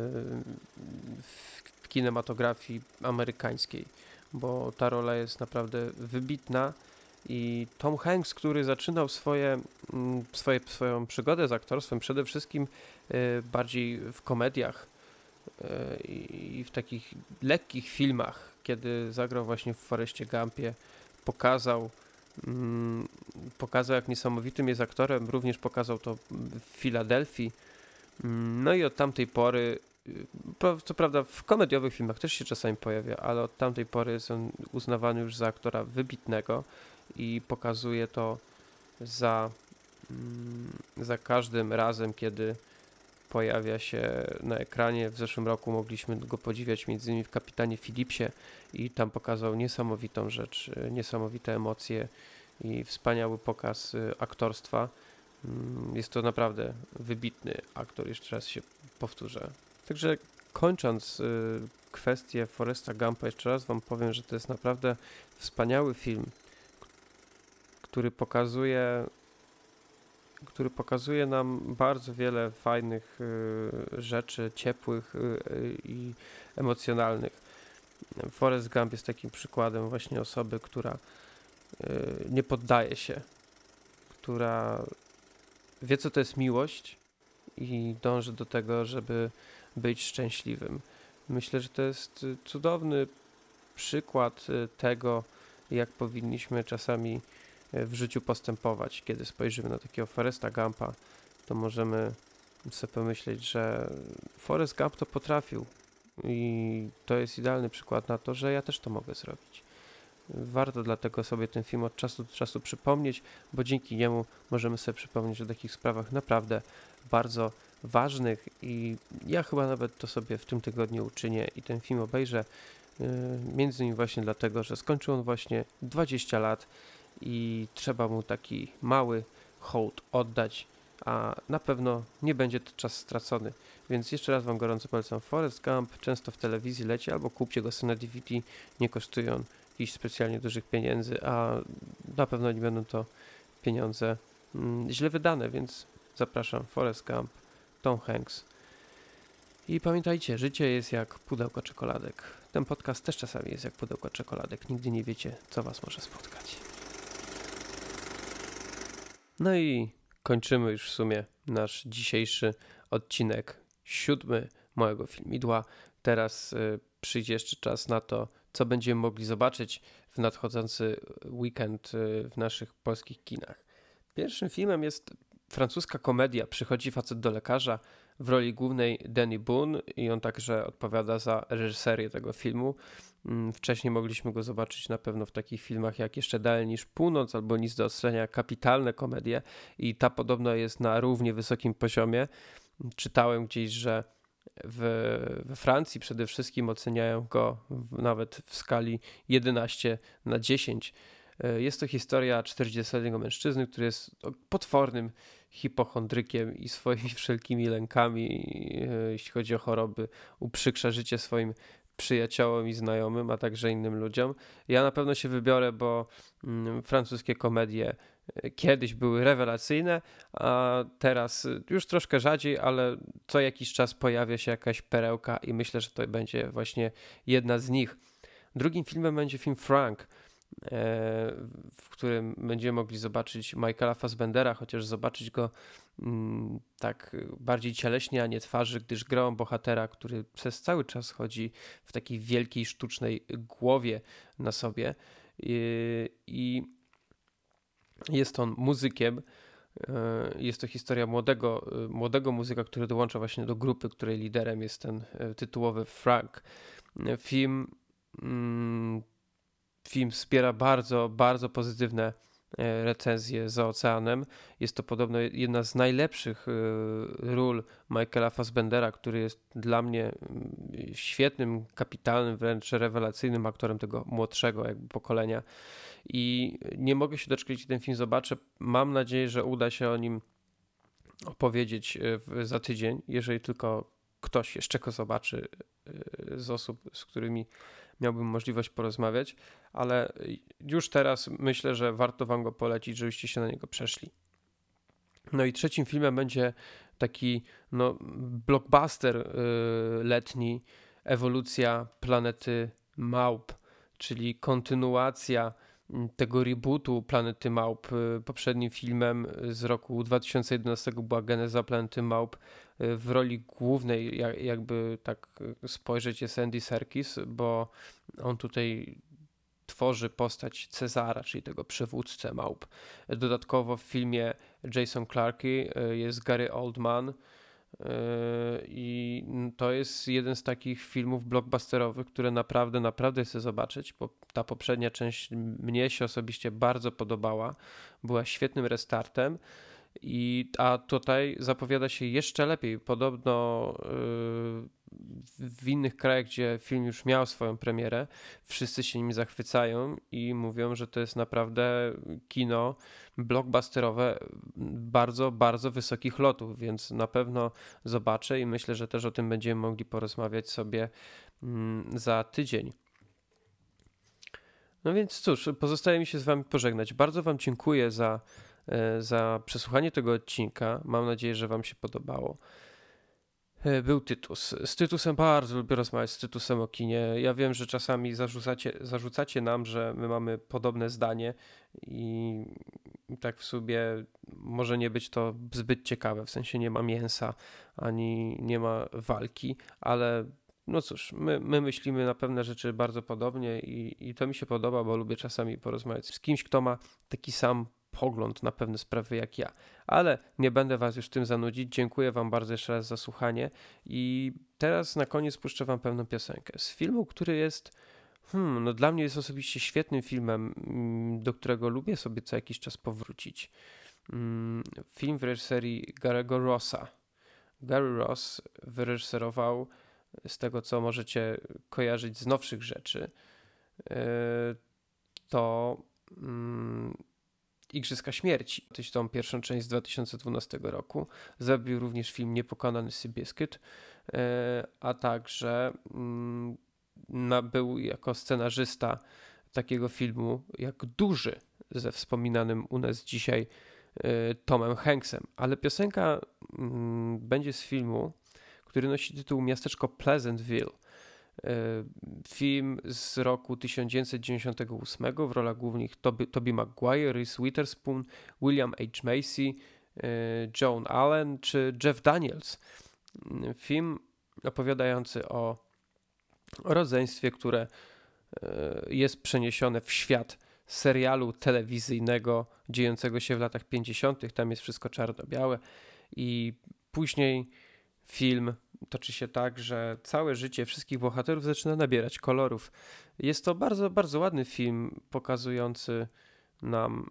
w, kinematografii amerykańskiej, bo ta rola jest naprawdę wybitna I Tom Hanks, który zaczynał swoje, mm, swoje, swoją przygodę z aktorstwem przede wszystkim y, bardziej w komediach y, i w takich lekkich filmach, kiedy zagrał właśnie w Foreście Gumpie, pokazał, pokazał jak niesamowitym jest aktorem, również pokazał to w Filadelfii. Mm, No i od tamtej pory, y, co prawda w komediowych filmach też się czasami pojawia, ale od tamtej pory jest on uznawany już za aktora wybitnego i pokazuje to za, mm, za każdym razem, kiedy pojawia się na ekranie. W zeszłym roku mogliśmy go podziwiać między innymi w Kapitanie Philipsie i tam pokazał niesamowitą rzecz, niesamowite emocje i wspaniały pokaz y, aktorstwa. Mm, Jest to naprawdę wybitny aktor, jeszcze raz się powtórzę. Także kończąc y, kwestię Foresta Gumpa, jeszcze raz Wam powiem, że to jest naprawdę wspaniały film, który pokazuje, który pokazuje nam bardzo wiele fajnych y, rzeczy, ciepłych y, y, i emocjonalnych. Forrest Gump jest takim przykładem właśnie osoby, która nie poddaje się, która wie, co to jest miłość i dąży do tego, żeby być szczęśliwym. Myślę, że to jest cudowny przykład tego, jak powinniśmy czasami w życiu postępować. Kiedy spojrzymy na takiego Foresta Gumpa, to możemy sobie pomyśleć, że Forrest Gump to potrafił i to jest idealny przykład na to, że ja też to mogę zrobić. Warto dlatego sobie ten film od czasu do czasu przypomnieć, bo dzięki niemu możemy sobie przypomnieć o takich sprawach naprawdę bardzo ważnych i ja chyba nawet to sobie w tym tygodniu uczynię i ten film obejrzę yy, między innymi właśnie dlatego, że skończył on właśnie 20 lat i trzeba mu taki mały hołd oddać, a na pewno nie będzie to czas stracony. Więc jeszcze raz Wam gorąco polecam Forrest Gump, często w telewizji leci, albo kupcie go sobie na DVD, nie kosztują on jakichś specjalnie dużych pieniędzy, a na pewno nie będą to pieniądze mm, źle wydane, więc zapraszam Forrest Gump, Tom Hanks. I pamiętajcie, życie jest jak pudełko czekoladek. Ten podcast też czasami jest jak pudełko czekoladek. Nigdy nie wiecie, co Was może spotkać. No i kończymy już w sumie nasz dzisiejszy odcinek siódmy mojego filmidła. Teraz y, przyjdzie jeszcze czas na to, co będziemy mogli zobaczyć w nadchodzący weekend y, w naszych polskich kinach. Pierwszym filmem jest francuska komedia Przychodzi facet do lekarza w roli głównej Danny Boone i on także odpowiada za reżyserię tego filmu. Mm, Wcześniej mogliśmy go zobaczyć na pewno w takich filmach jak Jeszcze dalej niż północ albo Nic do ocenia, kapitalne komedie i ta podobno jest na równie wysokim poziomie. Czytałem gdzieś, że we Francji przede wszystkim oceniają go nawet w skali 11 na 10. E, Jest to historia 40-letniego mężczyzny, który jest no, potwornym hipochondrykiem i swoimi (laughs) wszelkimi lękami, e, jeśli chodzi o choroby, uprzykrza życie swoim przyjaciołom i znajomym, a także innym ludziom. Ja na pewno się wybiorę, bo mm, francuskie komedie e, kiedyś były rewelacyjne, a teraz y, już troszkę rzadziej, ale co jakiś czas pojawia się jakaś perełka i myślę, że to będzie właśnie jedna z nich. Drugim filmem będzie film Frank, e, w którym będziemy mogli zobaczyć Michaela Fassbendera, chociaż zobaczyć go mm, tak bardziej cieleśnie, a nie twarzy, gdyż gra on bohatera, który przez cały czas chodzi w takiej wielkiej, sztucznej głowie na sobie i, jest on muzykiem. E, Jest to historia młodego, e, młodego muzyka, który dołącza właśnie do grupy, której liderem jest ten e, tytułowy Frank. E, Film, mm, film wspiera bardzo, bardzo pozytywne e, recenzje za oceanem. Jest to podobno jedna z najlepszych e, ról Michaela Fassbendera, który jest dla mnie mm, świetnym, kapitalnym, wręcz rewelacyjnym aktorem tego młodszego jakby pokolenia i nie mogę się doczekać, kiedy ten film zobaczę. Mam nadzieję, że uda się o nim opowiedzieć e, za tydzień, jeżeli tylko ktoś jeszcze go zobaczy z osób, z którymi miałbym możliwość porozmawiać, ale już teraz myślę, że warto wam go polecić, żebyście się na niego przeszli. No i trzecim filmem będzie taki no, blockbuster y, letni, ewolucja planety małp, czyli kontynuacja mm, tego rebootu Planety Małp. Y, poprzednim filmem z roku 2011 była Geneza Planety Małp. Y, w roli głównej, jakby tak spojrzeć, jest Andy Serkis, bo on tutaj tworzy postać Cezara, czyli tego przywódcę małp. Dodatkowo w filmie Jason Clarke jest Gary Oldman, i to jest jeden z takich filmów blockbusterowych, które naprawdę, naprawdę chcę zobaczyć, bo ta poprzednia część mnie się osobiście bardzo podobała. Była świetnym restartem. I, a tutaj zapowiada się jeszcze lepiej. Podobno yy, w innych krajach, gdzie film już miał swoją premierę, wszyscy się nim zachwycają i mówią, że to jest naprawdę kino blockbusterowe bardzo, bardzo wysokich lotów, więc na pewno zobaczę i myślę, że też o tym będziemy mogli porozmawiać sobie mm, za tydzień. No więc cóż, pozostaje mi się z Wami pożegnać. Bardzo Wam dziękuję za, za przesłuchanie tego odcinka. Mam nadzieję, że Wam się podobało. E, był Tytus. Z Tytusem bardzo lubię rozmawiać z Tytusem o kinie. Ja wiem, że czasami zarzucacie, zarzucacie nam, że my mamy podobne zdanie i tak w sumie może nie być to zbyt ciekawe, w sensie nie ma mięsa, ani nie ma walki, ale no cóż, my, my myślimy na pewne rzeczy bardzo podobnie i, i to mi się podoba, bo lubię czasami porozmawiać z kimś, kto ma taki sam pogląd na pewne sprawy jak ja. Ale nie będę Was już tym zanudzić. Dziękuję Wam bardzo jeszcze raz za słuchanie. I teraz na koniec puszczę Wam pewną piosenkę z filmu, który jest. Hmm, no dla mnie jest osobiście świetnym filmem, mm, do którego lubię sobie co jakiś czas powrócić. Mm, film w reżyserii Garego Rossa. Gary Ross wyreżyserował, z tego co możecie kojarzyć z nowszych rzeczy, e, to mm, Igrzyska Śmierci, tą pierwszą część z 2012 roku. Zrobił również film Niepokonany Seabiscuit, e, a także mm, był jako scenarzysta takiego filmu jak Duży ze wspominanym u nas dzisiaj e, Tomem Hanksem. Ale piosenka mm, będzie z filmu, który nosi tytuł Miasteczko Pleasantville film z roku 1998 w rolach głównych Toby, Toby Maguire, Reese Witherspoon, William H. Macy, e, Joan Allen czy Jeff Daniels. Film opowiadający o rodzeństwie, które e, jest przeniesione w świat serialu telewizyjnego dziejącego się w latach 50. Tam jest wszystko czarno-białe i później film toczy się tak, że całe życie wszystkich bohaterów zaczyna nabierać kolorów. Jest to bardzo, bardzo ładny film pokazujący nam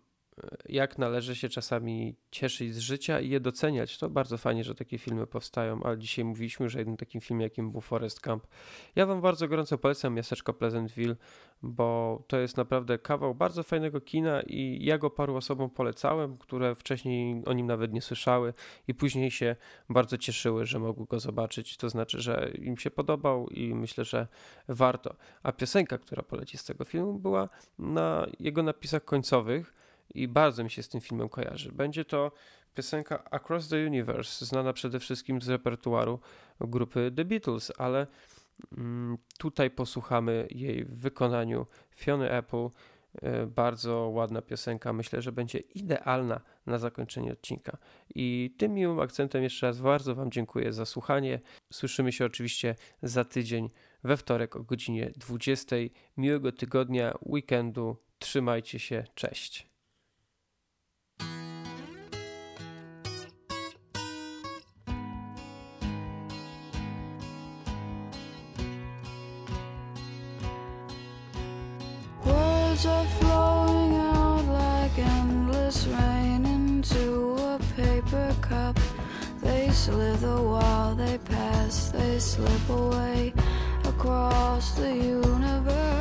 jak należy się czasami cieszyć z życia i je doceniać. To bardzo fajnie, że takie filmy powstają, ale dzisiaj mówiliśmy o jednym takim filmie, jakim był Forest Camp. Ja Wam bardzo gorąco polecam Miasteczko Pleasantville, bo to jest naprawdę kawał bardzo fajnego kina i ja go paru osobom polecałem, które wcześniej o nim nawet nie słyszały i później się bardzo cieszyły, że mogły go zobaczyć. To znaczy, że im się podobał i myślę, że warto. A piosenka, która poleci z tego filmu była na jego napisach końcowych, i bardzo mi się z tym filmem kojarzy. Będzie to piosenka Across the Universe, znana przede wszystkim z repertuaru grupy The Beatles, ale mm, tutaj posłuchamy jej w wykonaniu Fiony Apple. E, bardzo ładna piosenka, myślę, że będzie idealna na zakończenie odcinka. I tym miłym akcentem jeszcze raz bardzo Wam dziękuję za słuchanie. Słyszymy się oczywiście za tydzień we wtorek o godzinie 20. Miłego tygodnia, weekendu. Trzymajcie się, cześć. They slither while they pass, they slip away across the universe.